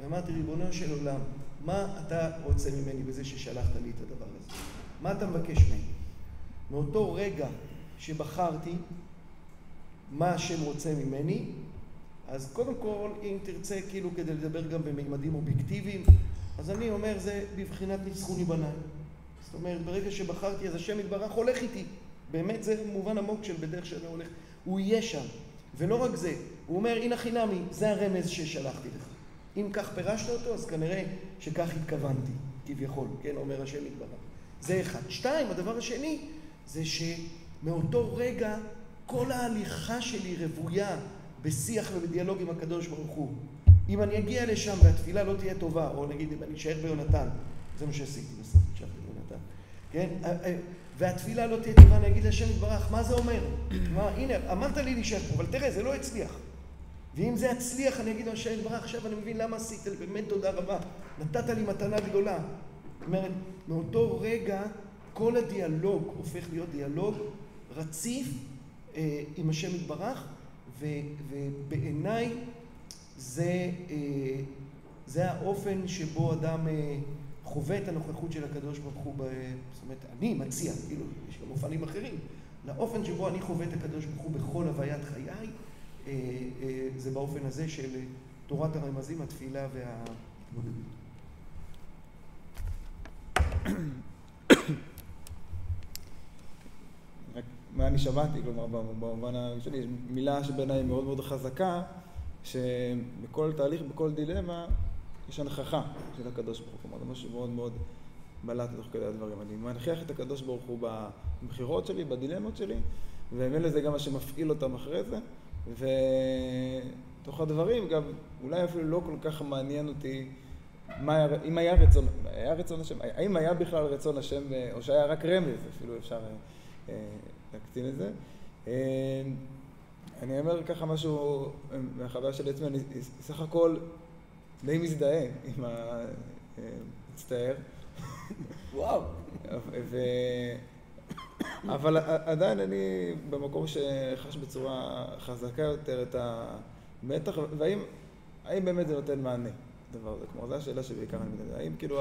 ואמרתי, ריבונו של עולם, מה אתה רוצה ממני בזה ששלחת לי את הדבר הזה? מה אתה מבקש ממני? מאותו רגע שבחרתי מה השם רוצה ממני, אז קודם כל, אם תרצה כאילו כדי לדבר גם במימדים אובייקטיביים, אז אני אומר זה בבחינת ניצחוני בניי. זאת אומרת, ברגע שבחרתי אז השם יתברך הולך איתי. באמת זה מובן עמוק של בדרך שאני הולך. הוא יהיה שם. ולא רק זה, הוא אומר, הנה חינמי, זה הרמז ששלחתי לך. אם כך פירשת אותו, אז כנראה שכך התכוונתי, כביכול, כן, אומר השם יתברך. זה אחד. שתיים, הדבר השני, זה שמאותו רגע כל ההליכה שלי רוויה בשיח ובדיאלוג עם הקדוש ברוך הוא. אם אני אגיע לשם והתפילה לא תהיה טובה, או נגיד אם אני אשאר ביונתן, זה מה שעשיתי בסוף, נשארתי ביונתן, כן? והתפילה לא תהיה טובה, אני אגיד להשם יתברך, מה זה אומר? מה, הנה, אמרת לי להישאר פה, אבל תראה, זה לא הצליח. ואם זה יצליח, אני אגיד להשם יתברך, עכשיו אני מבין למה עשית באמת תודה רבה. נתת לי מתנה גדולה. זאת אומרת, מאותו רגע כל הדיאלוג הופך להיות דיאלוג רציף אה, עם השם יתברך, ובעיניי זה, אה, זה האופן שבו אדם אה, חווה את הנוכחות של הקדוש ברוך הוא, ב... זאת אומרת, אני מציע, כאילו, יש גם אופנים אחרים, לאופן שבו אני חווה את הקדוש ברוך הוא בכל הוויית חיי, אה, זה באופן הזה של תורת הרמזים, התפילה וההתמודדות. [coughs] מה אני שמעתי, כלומר, במובן הראשוני, יש מילה שבעיניי מאוד מאוד חזקה, שבכל תהליך, בכל דילמה, יש הנכחה של הקדוש ברוך הוא. כלומר, זה משהו מאוד מאוד בלט תוך כדי הדברים. אני מנכיח את הקדוש ברוך הוא במכירות שלי, בדילמות שלי, ומילא זה גם מה שמפעיל אותם אחרי זה. ותוך הדברים גם, אולי אפילו לא כל כך מעניין אותי מה היה, אם היה רצון, היה רצון השם, האם היה בכלל רצון השם, או שהיה רק רמז, אפילו אפשר אה, להקטין את זה. אה, אני אומר ככה משהו מהחוויה של עצמי, אני סך הכל די מזדהה עם המצטער. וואו. ו... אבל עדיין אני במקום שחש בצורה חזקה יותר את המתח, והאם באמת זה נותן מענה, הדבר הזה? כלומר, זו השאלה שבעיקר אני מתנגד. האם כאילו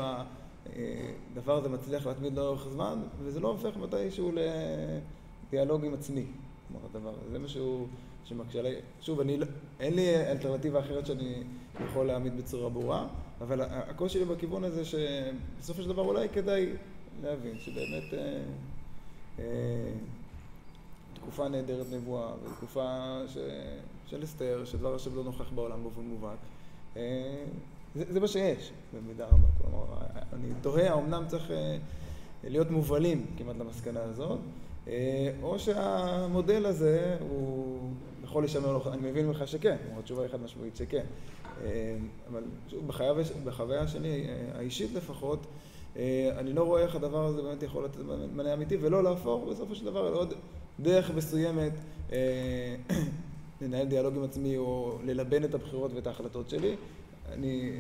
הדבר הזה מצליח להתמיד לאורך זמן, וזה לא הופך מתישהו לדיאלוג עם עצמי. כלומר, הדבר הזה, זה משהו שמקשה עליי. שוב, אני, לא- אין לי אלטרנטיבה אחרת שאני יכול להעמיד בצורה ברורה, אבל הקושי לי בכיוון הזה שבסופו של דבר אולי כדאי להבין שבאמת אה, אה, תקופה נהדרת נבואה, ותקופה ש, של אסתר, שדבר השם לא נוכח בעולם באופן מובהק. אה, זה, זה מה שיש, במידה רבה. כלומר, אני תוהה, האמנם צריך אה, להיות מובלים כמעט למסקנה הזאת, או שהמודל הזה הוא יכול להישמר, לו, אני מבין ממך שכן, התשובה היא חד משמעית שכן. אה, אבל שוב, בחוויה, שלי, האישית לפחות, אני לא רואה איך הדבר הזה באמת יכול לתת מענה אמיתי, ולא להפוך בסופו של דבר לעוד דרך מסוימת [clears throat] לנהל דיאלוג עם עצמי או ללבן את הבחירות ואת ההחלטות שלי. אני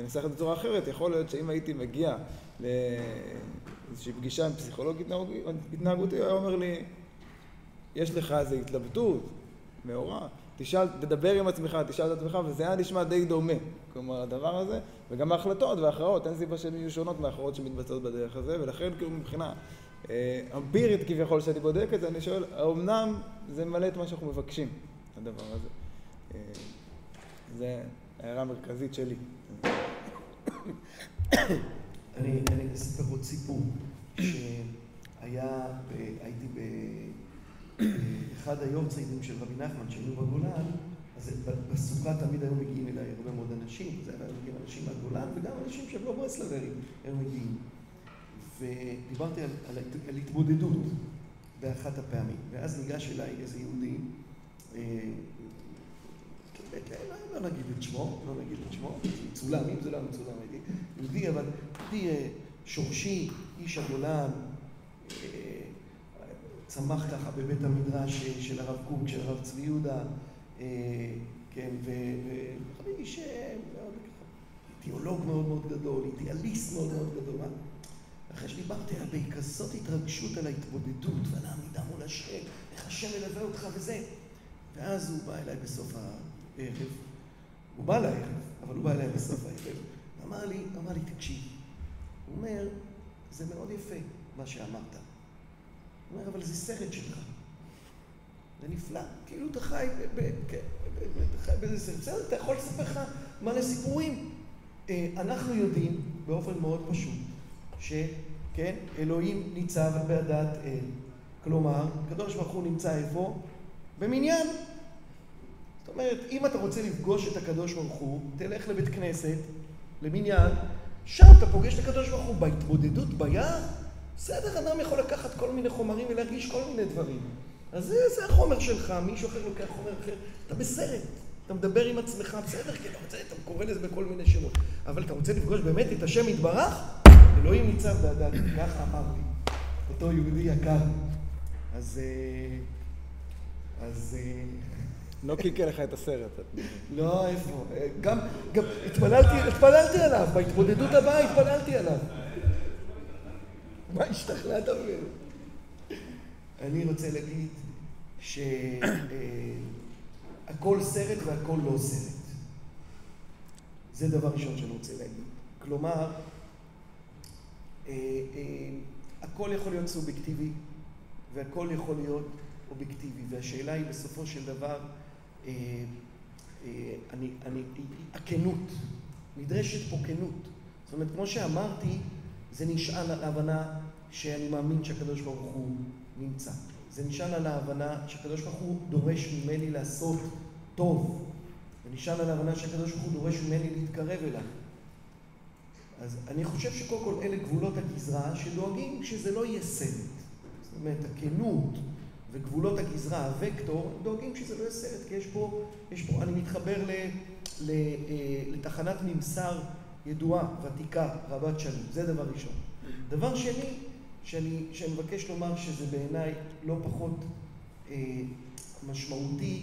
אנסח את זה בצורה אחרת, יכול להיות שאם הייתי מגיע לאיזושהי פגישה עם פסיכולוג התנהגותי, הוא היה אומר לי, יש לך איזו התלבטות, מאורע, תשאל, תדבר עם עצמך, תשאל את עצמך, וזה היה נשמע די דומה. כלומר, הדבר הזה, וגם ההחלטות וההכרעות, אין סיבה שהן יהיו שונות מההכרעות שמתבצעות בדרך הזה, ולכן כאילו מבחינה אה, אמפירית כביכול שאני בודק את זה, אני שואל, האומנם זה ממלא את מה שאנחנו מבקשים, הדבר הזה? אה, זה הערה מרכזית שלי. אני אספר עוד סיפור, שהיה, הייתי באחד היורציינים של רבי נחמן, שהיינו בגולן, אז בסוכה תמיד היו מגיעים אליי הרבה מאוד אנשים, זה היה מגיעים אנשים מהגולן וגם אנשים שהם לא ברסלברים, היו מגיעים. ודיברתי על, על, על התבודדות באחת הפעמים, ואז ניגש אליי איזה יהודי, אה, לא נגיד את שמו, לא נגיד את שמו, מצולם, אם זה לא מצולם הייתי, יהודי, אבל יהודי אה, שורשי, איש הגולן, אה, צמח ככה בבית המדרש של הרב קוק, של הרב צבי יהודה, כן, ואיש אידיאולוג מאוד מאוד גדול, אידיאליסט מאוד מאוד גדול. אחרי שדיברתי עליו בכזאת התרגשות על ההתבודדות ועל העמידה מול השם, איך השם מלווה אותך וזה. ואז הוא בא אליי בסוף הערב, הוא בא לערב, אבל הוא בא אליי בסוף הערב, ואמר לי, אמר לי, תקשיב, הוא אומר, זה מאוד יפה מה שאמרת. הוא אומר, אבל זה סרט שלך. זה נפלא, כאילו אתה חי כן, באיזה סרט. בסדר, אתה יכול לספר לך מלא סיפורים. אה, אנחנו יודעים באופן מאוד פשוט, שכן, אלוהים ניצב בהדת אל. כלומר, הקדוש ברוך הוא נמצא איפה? במניין. אומרת, אם אתה רוצה לפגוש את הקדוש ברוך הוא, תלך לבית כנסת, למניין, שם אתה פוגש את הקדוש ברוך הוא. בהתבודדות ביער, בסדר, אדם יכול לקחת כל מיני חומרים ולהרגיש כל מיני דברים. אז זה, זה החומר שלך, מישהו אחר לוקח חומר אחר, אתה בסרט. אתה מדבר עם עצמך, בסדר, כי אתה רוצה, אתה קורא לזה בכל מיני שמות. אבל אתה רוצה לפגוש באמת את השם יתברך? אלוהים ניצב בהדת, ככה אמר לי, אותו יהודי יקר. אז... אה, אז... אה, לא קיקה לך את הסרט. לא, איפה? אה, גם, גם התפללתי, התפללתי עליו, בהתמודדות הבאה התפללתי עליו. מה השתכנעת ממנו? אני רוצה להגיד שהכל סרט והכל לא סרט. זה דבר ראשון שאני רוצה להגיד. כלומר, אה, אה, הכל יכול להיות סובייקטיבי והכל יכול להיות אובייקטיבי, והשאלה היא בסופו של דבר, אה, אני, אני, הכנות, נדרשת פה כנות. זאת אומרת, כמו שאמרתי, זה נשען על ההבנה שאני מאמין שהקדוש ברוך הוא נמצא. זה נשען על ההבנה שהקדוש ברוך הוא דורש ממני לעשות טוב. זה נשען על ההבנה שהקדוש ברוך הוא דורש ממני להתקרב אליו. אז אני חושב שקודם כל אלה גבולות הגזרה שדואגים שזה לא יהיה סרט. זאת אומרת, הכנות וגבולות הגזרה, הוקטור, דואגים שזה לא יהיה סרט, כי יש פה, יש פה, אני מתחבר ל, ל, אה, לתחנת ממסר ידועה, ותיקה, רבת שנים, זה דבר ראשון. דבר שני, שאני, שאני מבקש לומר שזה בעיניי לא פחות אה, משמעותי,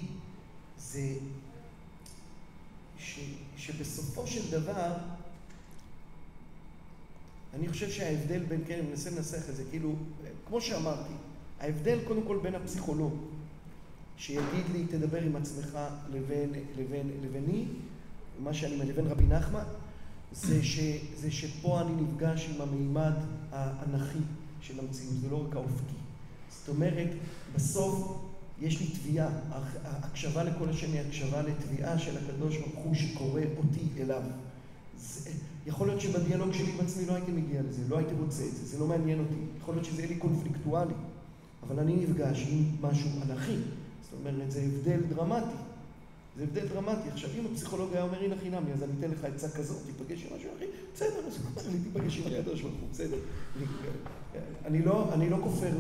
זה ש, שבסופו של דבר אני חושב שההבדל בין, כן, אני מנסה לנסח את זה, כאילו, כמו שאמרתי, ההבדל קודם כל בין הפסיכולוג, שיגיד לי, תדבר עם עצמך, לבין, לבין, לביני, מה שאני, לבין רבי נחמן, זה, ש, זה שפה אני נפגש עם המימד האנכי של המציאות, זה לא רק האופקי. זאת אומרת, בסוף יש לי תביעה, הקשבה לכל השם היא הקשבה לתביעה של הקדוש ברוך הוא שקורא אותי אליו. זה, יכול להיות שבדיאלוג שלי עם עצמי לא הייתי מגיע לזה, לא הייתי רוצה את זה, זה לא מעניין אותי. יכול להיות שזה יהיה לי קונפליקטואלי, אבל אני נפגש עם משהו אנכי. זאת אומרת, זה הבדל דרמטי. זה הבדל דרמטי. עכשיו, אם הפסיכולוג היה אומר, הנה חינמי, אז אני אתן לך עצה כזאת, תיפגש עם משהו אחי, בסדר, אז הוא אומר לי, תיפגש עם הקדוש ברוך הוא, בסדר. אני לא, אני לא כופר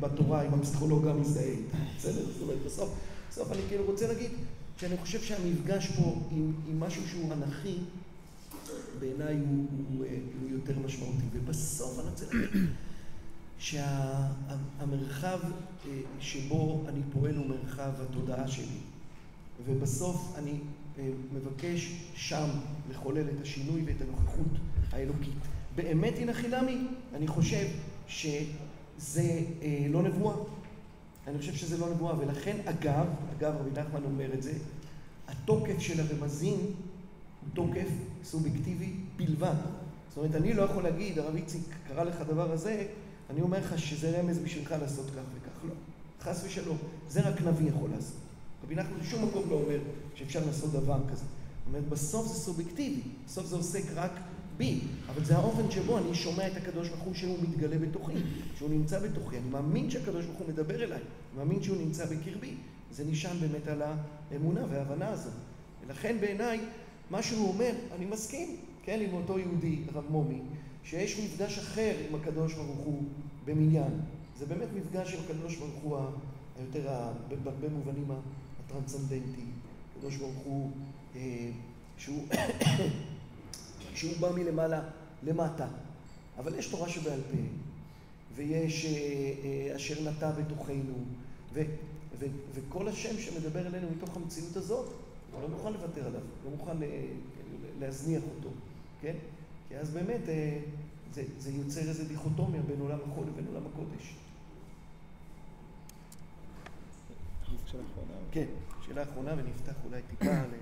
בתורה עם הפסיכולוג המזדהה בסדר? זאת אומרת, בסוף, בסוף אני כאילו רוצה להגיד שאני חושב שהמפגש פה עם, עם משהו שהוא אנכי, בעיניי הוא, הוא, הוא יותר משמעותי. ובסוף אני רוצה להגיד שהמרחב אה, שבו אני פועל הוא מרחב התודעה שלי. ובסוף אני אה, מבקש שם לחולל את השינוי ואת הנוכחות האלוקית. באמת הנה חינמי, אני חושב שזה אה, לא נבואה. אני חושב שזה לא נבואה, ולכן אגב, אגב רבי נחמן אומר את זה, התוקף של הרמזים הוא תוקף סובייקטיבי בלבד. זאת אומרת, אני לא יכול להגיד, הרב איציק קרא לך הדבר הזה, אני אומר לך שזה רמז בשבילך לעשות כך וכך. לא, חס ושלום. זה רק נביא יכול לעשות. רבי נחמן בשום מקום לא אומר שאפשר לעשות דבר כזה. זאת אומרת, בסוף זה סובייקטיבי, בסוף זה עוסק רק בי, אבל זה האופן שבו אני שומע את הקדוש ברוך הוא שהוא מתגלה בתוכי, שהוא נמצא בתוכי. אני מאמין שהקדוש ברוך הוא מדבר אליי, אני מאמין שהוא נמצא בקרבי. זה נשען באמת על האמונה וההבנה הזאת. ולכן בעיניי, מה שהוא אומר, אני מסכים, כן, עם אותו יהודי, רב מומי, שיש מפגש אחר עם הקדוש ברוך הוא במניין. זה באמת מפגש עם הקדוש ברוך הוא היותר, בהרבה מובנים הטרנסצנדנטי. הקדוש ברוך הוא, אה, שהוא, [coughs] שהוא בא מלמעלה למטה. אבל יש תורה שבעל פה, ויש אה, אה, אשר נטע בתוכנו, ו, ו, וכל השם שמדבר אלינו מתוך המציאות הזאת, לא מוכן לוותר עליו, לא מוכן להזניח אותו, כן? כי אז באמת זה, זה יוצר איזו דיכוטומיה בין עולם החול לבין עולם הקודש. שאלה אחרונה. כן, שאלה אחרונה ונפתח אולי טיפה [coughs] ל...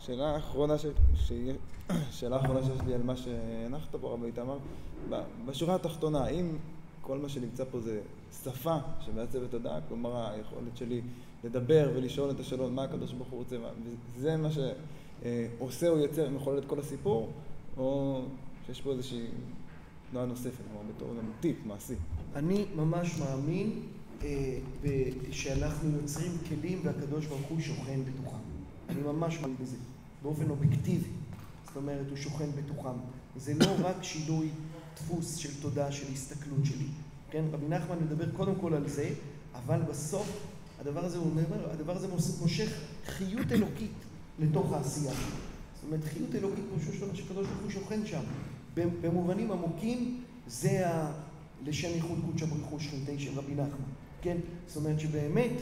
שאלה אחרונה, ש... ש... [coughs] שאלה אחרונה שיש לי על מה שהנחת פה, רבי איתמר, בשורה התחתונה, האם כל מה שנמצא פה זה שפה שמעצבת תודעה, כלומר היכולת שלי לדבר ולשאול את השאלות מה הקדוש ברוך הוא רוצה, וזה מה שעושה או יוצר, מחולל את כל הסיפור, או שיש פה איזושהי תנועה נוספת, כלומר בתור טיפ מעשי. אני ממש מאמין אה, שאנחנו יוצרים כלים והקדוש ברוך הוא שוכן בתוכם. אני ממש מאמין בזה, באופן אובייקטיבי. זאת אומרת, הוא שוכן בתוכם. זה לא רק שינוי דפוס של תודעה, של הסתכלות שלי. כן, רבי נחמן מדבר קודם כל על זה, אבל בסוף הדבר הזה, הוא אומר, הדבר הזה מושך חיות אלוקית לתוך העשייה. אומרת, חיות אלוקית, כמו שהקדוש ברוך הוא שוכן שם. במובנים עמוקים, זה ה... לשם ייחוד קודשא בריך הוא שכינתי של רבי נחמן. כן? זאת אומרת שבאמת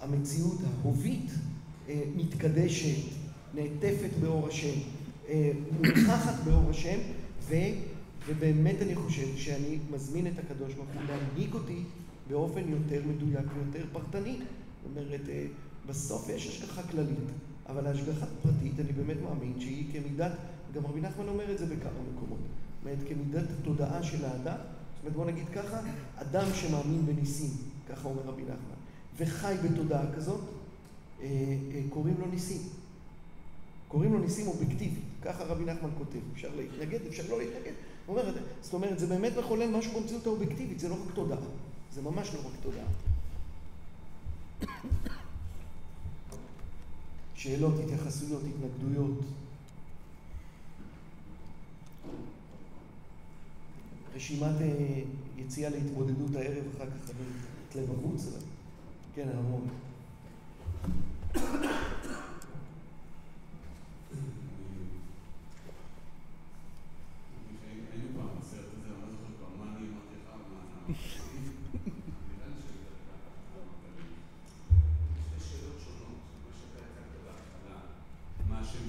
המציאות ההובית אה, מתקדשת, נעטפת באור השם, אה, מוכחת באור השם, ו, ובאמת אני חושב שאני מזמין את הקדוש ברוך הוא להנהיג אותי באופן יותר מדויק ויותר פרטני. זאת אומרת, אה, בסוף יש השגחה כללית, אבל ההשגחה הפרטית, אני באמת מאמין שהיא כמידת, גם רבי נחמן אומר את זה בכמה מקומות, זאת אומרת, כמידת התודעה של האדם, זאת אומרת, בוא נגיד ככה, אדם שמאמין בניסים, ככה אומר רבי נחמן, וחי בתודעה כזאת, אה, אה, קוראים לו ניסים. קוראים לו ניסים אובייקטיבי, ככה רבי נחמן כותב. אפשר להתנגד, אפשר לא להתנגד. אומר, זאת אומרת, זה באמת מחולל משהו במציאות האובייקטיבית, זה לא רק תודעה. זה ממש לא רק תודעה. שאלות, התייחסויות, התנגדויות. רשימת אה, יציאה להתמודדות הערב, אחר כך אני אתלה בחוץ. כן, המון.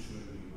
usually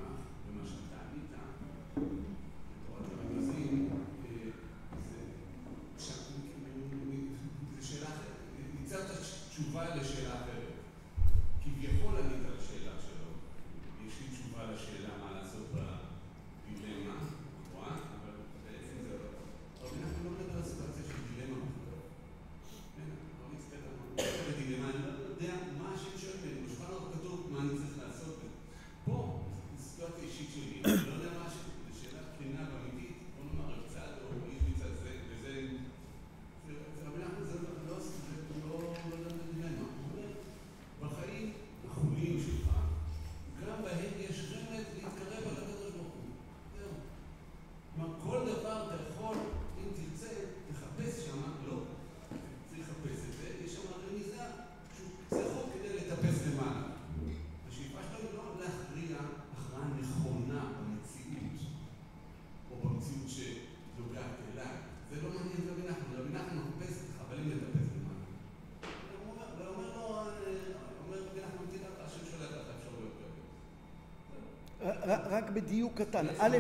רק בדיוק קטן. א',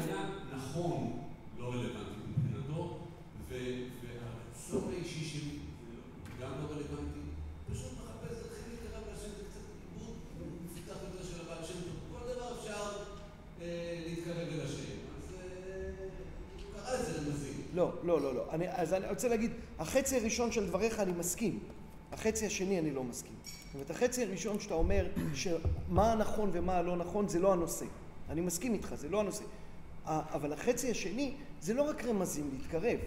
נכון, לא רלוונטי מבחינתו, והרצון האישי שלי גם לא רלוונטי. פשוט מחפש להתחיל להתקרב להשם, זה קצת עיבוד מפותח יותר של הבעל שם טוב. כל דבר אפשר להתקרב אל השם. אז הוא קרא לזה רמזים. לא, לא, לא, לא. אני, אז אני רוצה להגיד, החצי הראשון של דבריך אני מסכים. החצי השני אני לא מסכים. זאת אומרת, החצי הראשון שאתה אומר שמה הנכון ומה הלא נכון זה לא הנושא. אני מסכים איתך, זה לא הנושא. אבל החצי השני זה לא רק רמזים להתקרב.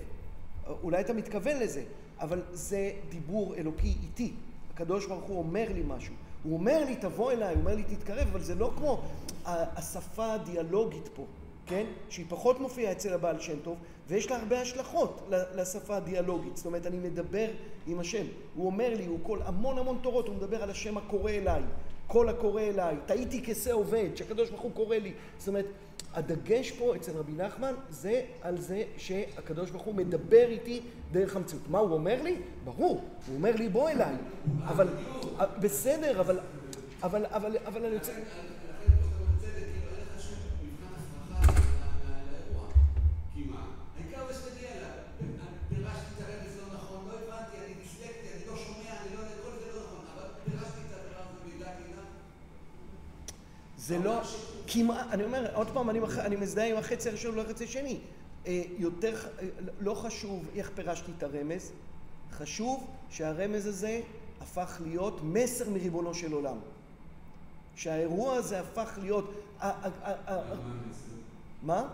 אולי אתה מתכוון לזה, אבל זה דיבור אלוקי איתי. הקדוש ברוך הוא אומר לי משהו. הוא אומר לי, תבוא אליי, הוא אומר לי, תתקרב, אבל זה לא כמו השפה הדיאלוגית פה, כן? שהיא פחות מופיעה אצל הבעל שם טוב, ויש לה הרבה השלכות לשפה הדיאלוגית. זאת אומרת, אני מדבר עם השם. הוא אומר לי, הוא כל המון המון תורות, הוא מדבר על השם הקורא אליי. קול הקורא אליי, טעיתי כשה עובד, שהקדוש ברוך הוא קורא לי. זאת אומרת, הדגש פה אצל רבי נחמן זה על זה שהקדוש ברוך הוא מדבר איתי דרך המציאות. מה הוא אומר לי? ברור, הוא אומר לי בוא אליי. אבל, בסדר, אבל, אבל, אבל, אבל אני רוצה... זה לא, כמעט, אני אומר, עוד פעם, אני, אני מזדהה עם החצי הראשון ולא החצי השני. אה, יותר, אה, לא חשוב איך פירשתי את הרמז, חשוב שהרמז הזה הפך להיות מסר מריבונו של עולם. שהאירוע הזה הפך להיות... מה?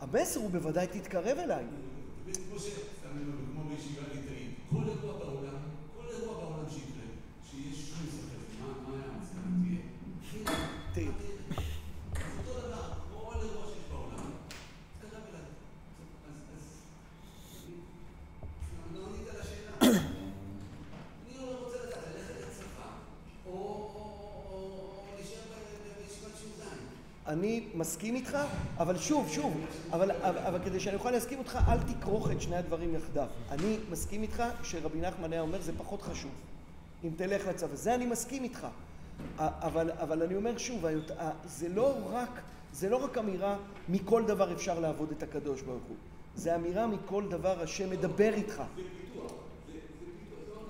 המסר הוא בוודאי תתקרב אליי. כמו בישיבה ליטאית, כל אירוע בעולם, כל אירוע בעולם שיקרה, שיש שום ספק, מה היה תהיה. אני מסכים איתך, אבל שוב, שוב, אבל, אבל, אבל כדי שאני אוכל להסכים איתך, אל תכרוך את שני הדברים יחדיו. אני מסכים איתך שרבי נחמן היה אומר, זה פחות חשוב. אם תלך לצבא. זה אני מסכים איתך. אבל, אבל אני אומר שוב, זה לא רק, זה לא רק אמירה מכל דבר אפשר לעבוד את הקדוש ברוך הוא. זה אמירה מכל דבר השם מדבר איתך. זה פיתוח. זה פיתוח,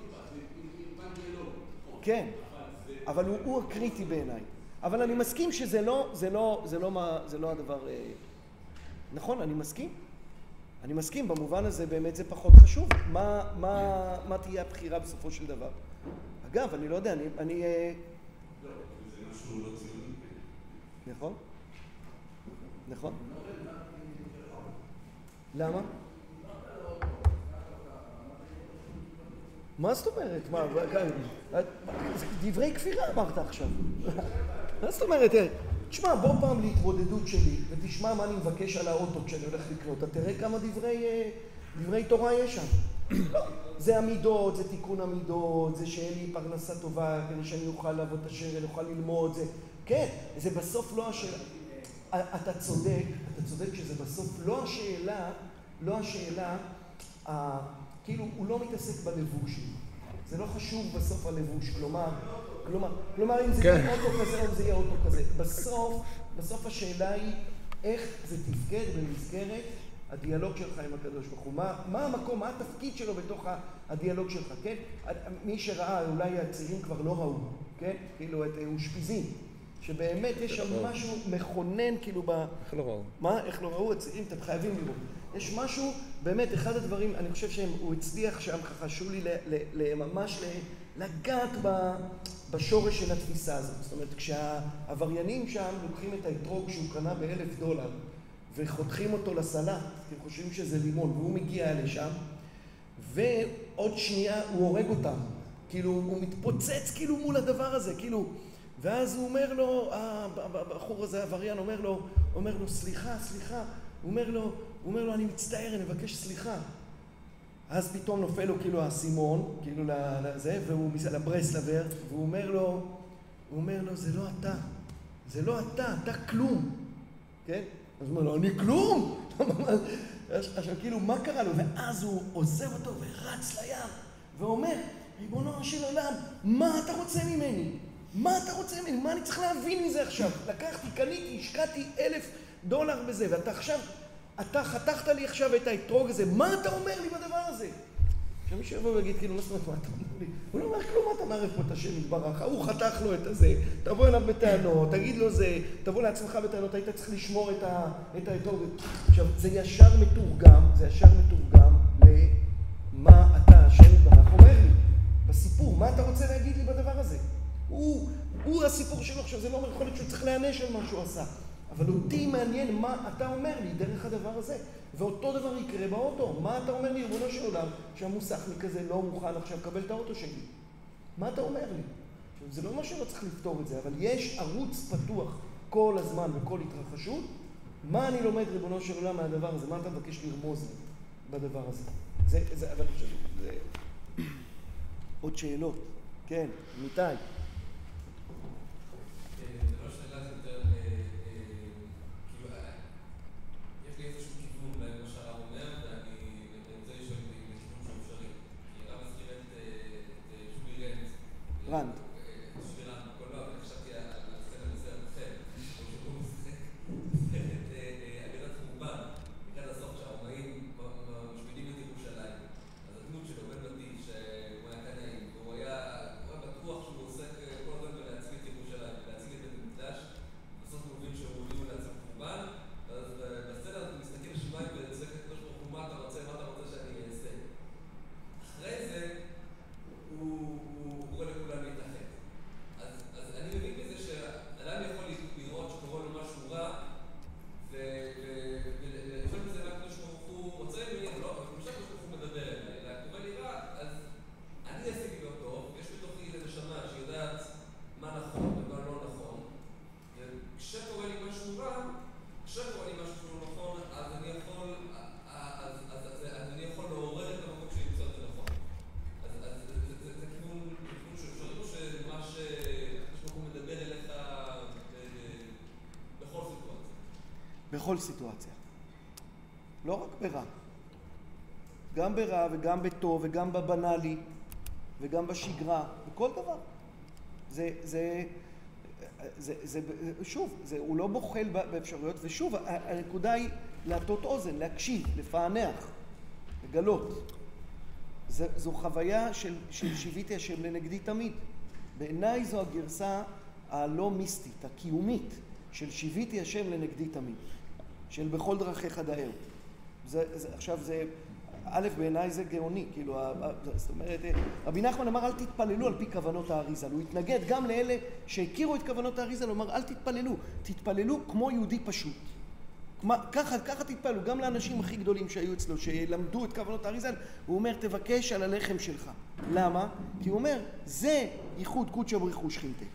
כן, אבל הוא, הוא הקריטי בעיניי. אבל אני מסכים שזה לא, זה לא, זה לא, מה, זה לא הדבר... אה, נכון, אני מסכים. אני מסכים, במובן הזה באמת זה פחות חשוב. מה, מה, מה תהיה הבחירה בסופו של דבר? אגב, אני לא יודע, אני... אני אה, לא, משהו לא ציוני. נכון. נכון. למה? מה זאת אומרת? מה, דברי כפירה אמרת עכשיו. מה זאת אומרת? תשמע, בוא פעם להתמודדות שלי, ותשמע מה אני מבקש על האוטו כשאני הולך לקנות. אתה תראה כמה דברי, אה, דברי תורה יש שם. לא, זה המידות, זה תיקון המידות, זה שיהיה לי פרנסה טובה, כדי שאני אוכל לעבוד את השם, אני אוכל ללמוד, זה... כן, זה בסוף לא השאלה. אתה צודק, אתה צודק שזה בסוף לא השאלה, לא השאלה, כאילו, הוא לא מתעסק בלבוש. זה לא חשוב בסוף הלבוש, כלומר... כלומר, כלומר אם זה כן. יהיה אוטו כזה או זה יהיה אוטו כזה. בסוף, בסוף השאלה היא איך זה תפקד במסגרת הדיאלוג שלך עם הקדוש ברוך הוא. מה, מה המקום, מה התפקיד שלו בתוך הדיאלוג שלך, כן? מי שראה, אולי הצעירים כבר לא ראו, כן? כאילו את אושפיזין. שבאמת יש שם לא משהו מכונן כאילו ב... איך לא ראו? מה? איך לא ראו? הצעירים, אתם חייבים לראות. יש משהו, באמת, אחד הדברים, אני חושב שהוא הצליח שם, ככה, שולי, ממש לגעת בשורש של התפיסה הזאת. זאת אומרת, כשהעבריינים שם לוקחים את האתרוג שהוא קנה באלף דולר וחותכים אותו לסלט, כי הם חושבים שזה לימון, והוא מגיע לשם, ועוד שנייה הוא הורג אותם. כאילו, הוא מתפוצץ כאילו מול הדבר הזה, כאילו... ואז הוא אומר לו, הבחור הזה, העבריין, אומר לו, אומר לו, סליחה, סליחה. הוא אומר לו, הוא אומר לו, אני מצטער, אני מבקש סליחה. אז פתאום נופל לו כאילו האסימון, כאילו לזה, והוא לברסלבר, והוא אומר לו, הוא אומר לו, זה לא אתה, זה לא אתה, אתה כלום, כן? אז הוא אומר לו, אני כלום? [laughs] עכשיו כאילו, מה קרה לו? ואז הוא עוזב אותו ורץ לים, ואומר, ריבונו של עולם, מה אתה רוצה ממני? מה אתה רוצה ממני? מה אני צריך להבין מזה עכשיו? לקחתי, קניתי, השקעתי אלף דולר בזה, ואתה עכשיו אתה חתכת לי עכשיו את האתרוג הזה, מה אתה אומר לי בדבר הזה? עכשיו מישהו יבוא ויגיד, כאילו, מה זאת אומרת, מה אתה אומר לי? הוא לא אומר כלום, מה אתה מערב פה את השם יתברך? ההוא חתך לו את הזה, תבוא אליו בטענות, תגיד לו זה, תבוא לעצמך בטענות, היית צריך לשמור את ה... את האתור. עכשיו, זה ישר מתורגם, זה ישר מתורגם למה אתה, השם יתברך, אומר לי בסיפור, מה אתה רוצה להגיד לי בדבר הזה? הוא, הוא הסיפור שלו עכשיו, זה לא אומר, יכול להיות שהוא צריך להיענש על מה שהוא עשה. אבל אותי מעניין מה אתה אומר לי דרך הדבר הזה. ואותו דבר יקרה באוטו. מה אתה אומר לי, ריבונו של עולם, שהמוסכניק הזה לא מוכן עכשיו לקבל את האוטו שלי? מה אתה אומר לי? זה לא אומר שלא צריך לפתור את זה, אבל יש ערוץ פתוח כל הזמן בכל התרחשות. מה אני לומד, ריבונו של עולם, מהדבר הזה? מה אתה מבקש לרמוז לי בדבר הזה? זה, זה, אבל זה... עוד שאלות. כן, ניתאי. Avanti. בכל סיטואציה. לא רק ברע. גם ברע וגם בטוב וגם בבנאלי וגם בשגרה, בכל דבר. זה, זה, זה, זה, שוב, זה, הוא לא בוחל באפשרויות, ושוב, הנקודה היא להטות אוזן, להקשיב, לפענח, לגלות. זה, זו חוויה של, של שיוויתי השם לנגדי תמיד. בעיניי זו הגרסה הלא מיסטית, הקיומית, של שיוויתי השם לנגדי תמיד. של בכל דרכיך דאהו. זה, זה, עכשיו זה, א', בעיניי זה גאוני, כאילו, זאת אומרת, רבי נחמן אמר אל תתפללו על פי כוונות האריזה, הוא התנגד גם לאלה שהכירו את כוונות האריזה, הוא אמר אל תתפללו, תתפללו כמו יהודי פשוט. ככה, ככה תתפללו, גם לאנשים הכי גדולים שהיו אצלו, שלמדו את כוונות האריזה, הוא אומר תבקש על הלחם שלך. למה? כי הוא אומר, זה ייחוד קודשא בריחו שכינתה.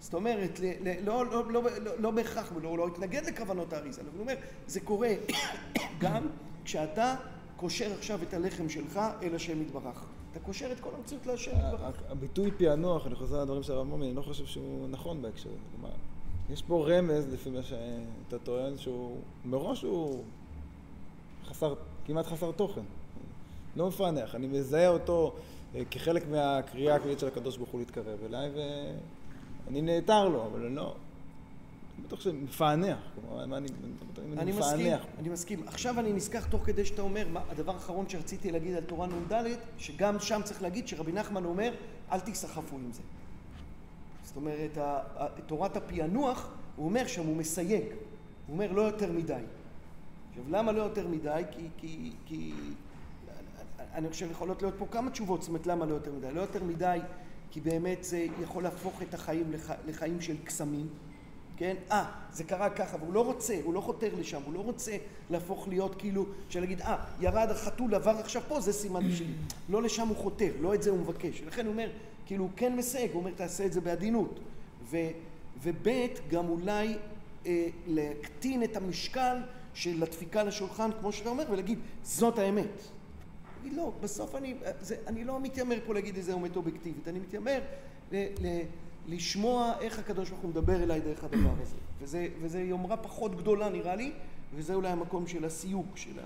זאת אומרת, לא, לא, לא, לא בהכרח, הוא לא התנגד לכוונות האריזה, אבל הוא אומר, זה קורה [coughs] גם כשאתה קושר עכשיו את הלחם שלך אל השם יתברך. אתה קושר את כל המציאות להשם יתברך. הביטוי פענוח, אני חוזר לדברים של הרב מומי, אני לא חושב שהוא נכון בהקשר הזה. יש פה רמז, לפי מה שאתה טוען, שהוא מראש הוא חסר, כמעט חסר תוכן. לא מפענח, אני מזהה אותו אה, כחלק מהקריאה הכללית של הקדוש ברוך הוא להתקרב אליי, ו... אני נעתר לו, אבל לא. אני בטוח שמפענח. אני מסכים, אני מסכים. עכשיו אני נזכר תוך כדי שאתה אומר, מה, הדבר האחרון שרציתי להגיד על תורה נ"ד, שגם שם צריך להגיד שרבי נחמן אומר, אל תיסחפו עם זה. זאת אומרת, תורת הפענוח, הוא אומר שם, הוא מסייג. הוא אומר, לא יותר מדי. עכשיו, למה לא יותר מדי? כי, כי, כי אני חושב יכולות להיות פה כמה תשובות, זאת אומרת, למה לא יותר מדי? לא יותר מדי כי באמת זה יכול להפוך את החיים לח... לחיים של קסמים, כן? אה, זה קרה ככה, והוא לא רוצה, הוא לא חותר לשם, הוא לא רוצה להפוך להיות כאילו, שלהגיד, אה, ירד החתול עבר עכשיו פה, זה סימן בשבילי. לא לשם הוא חותר, לא את זה הוא מבקש. לכן הוא אומר, כאילו, הוא כן מסייג, הוא אומר, תעשה את זה בעדינות. ו... וב' גם אולי אה, להקטין את המשקל של הדפיקה לשולחן, כמו שאתה אומר, ולהגיד, זאת האמת. להגיד לא, בסוף אני, זה, אני לא מתיימר פה להגיד איזה אמת אובייקטיבית, אני מתיימר ל, ל, לשמוע איך הקדוש ברוך הוא מדבר אליי דרך הדבר הזה. וזה, וזה יומרה פחות גדולה נראה לי, וזה אולי המקום של הסיוג של ה...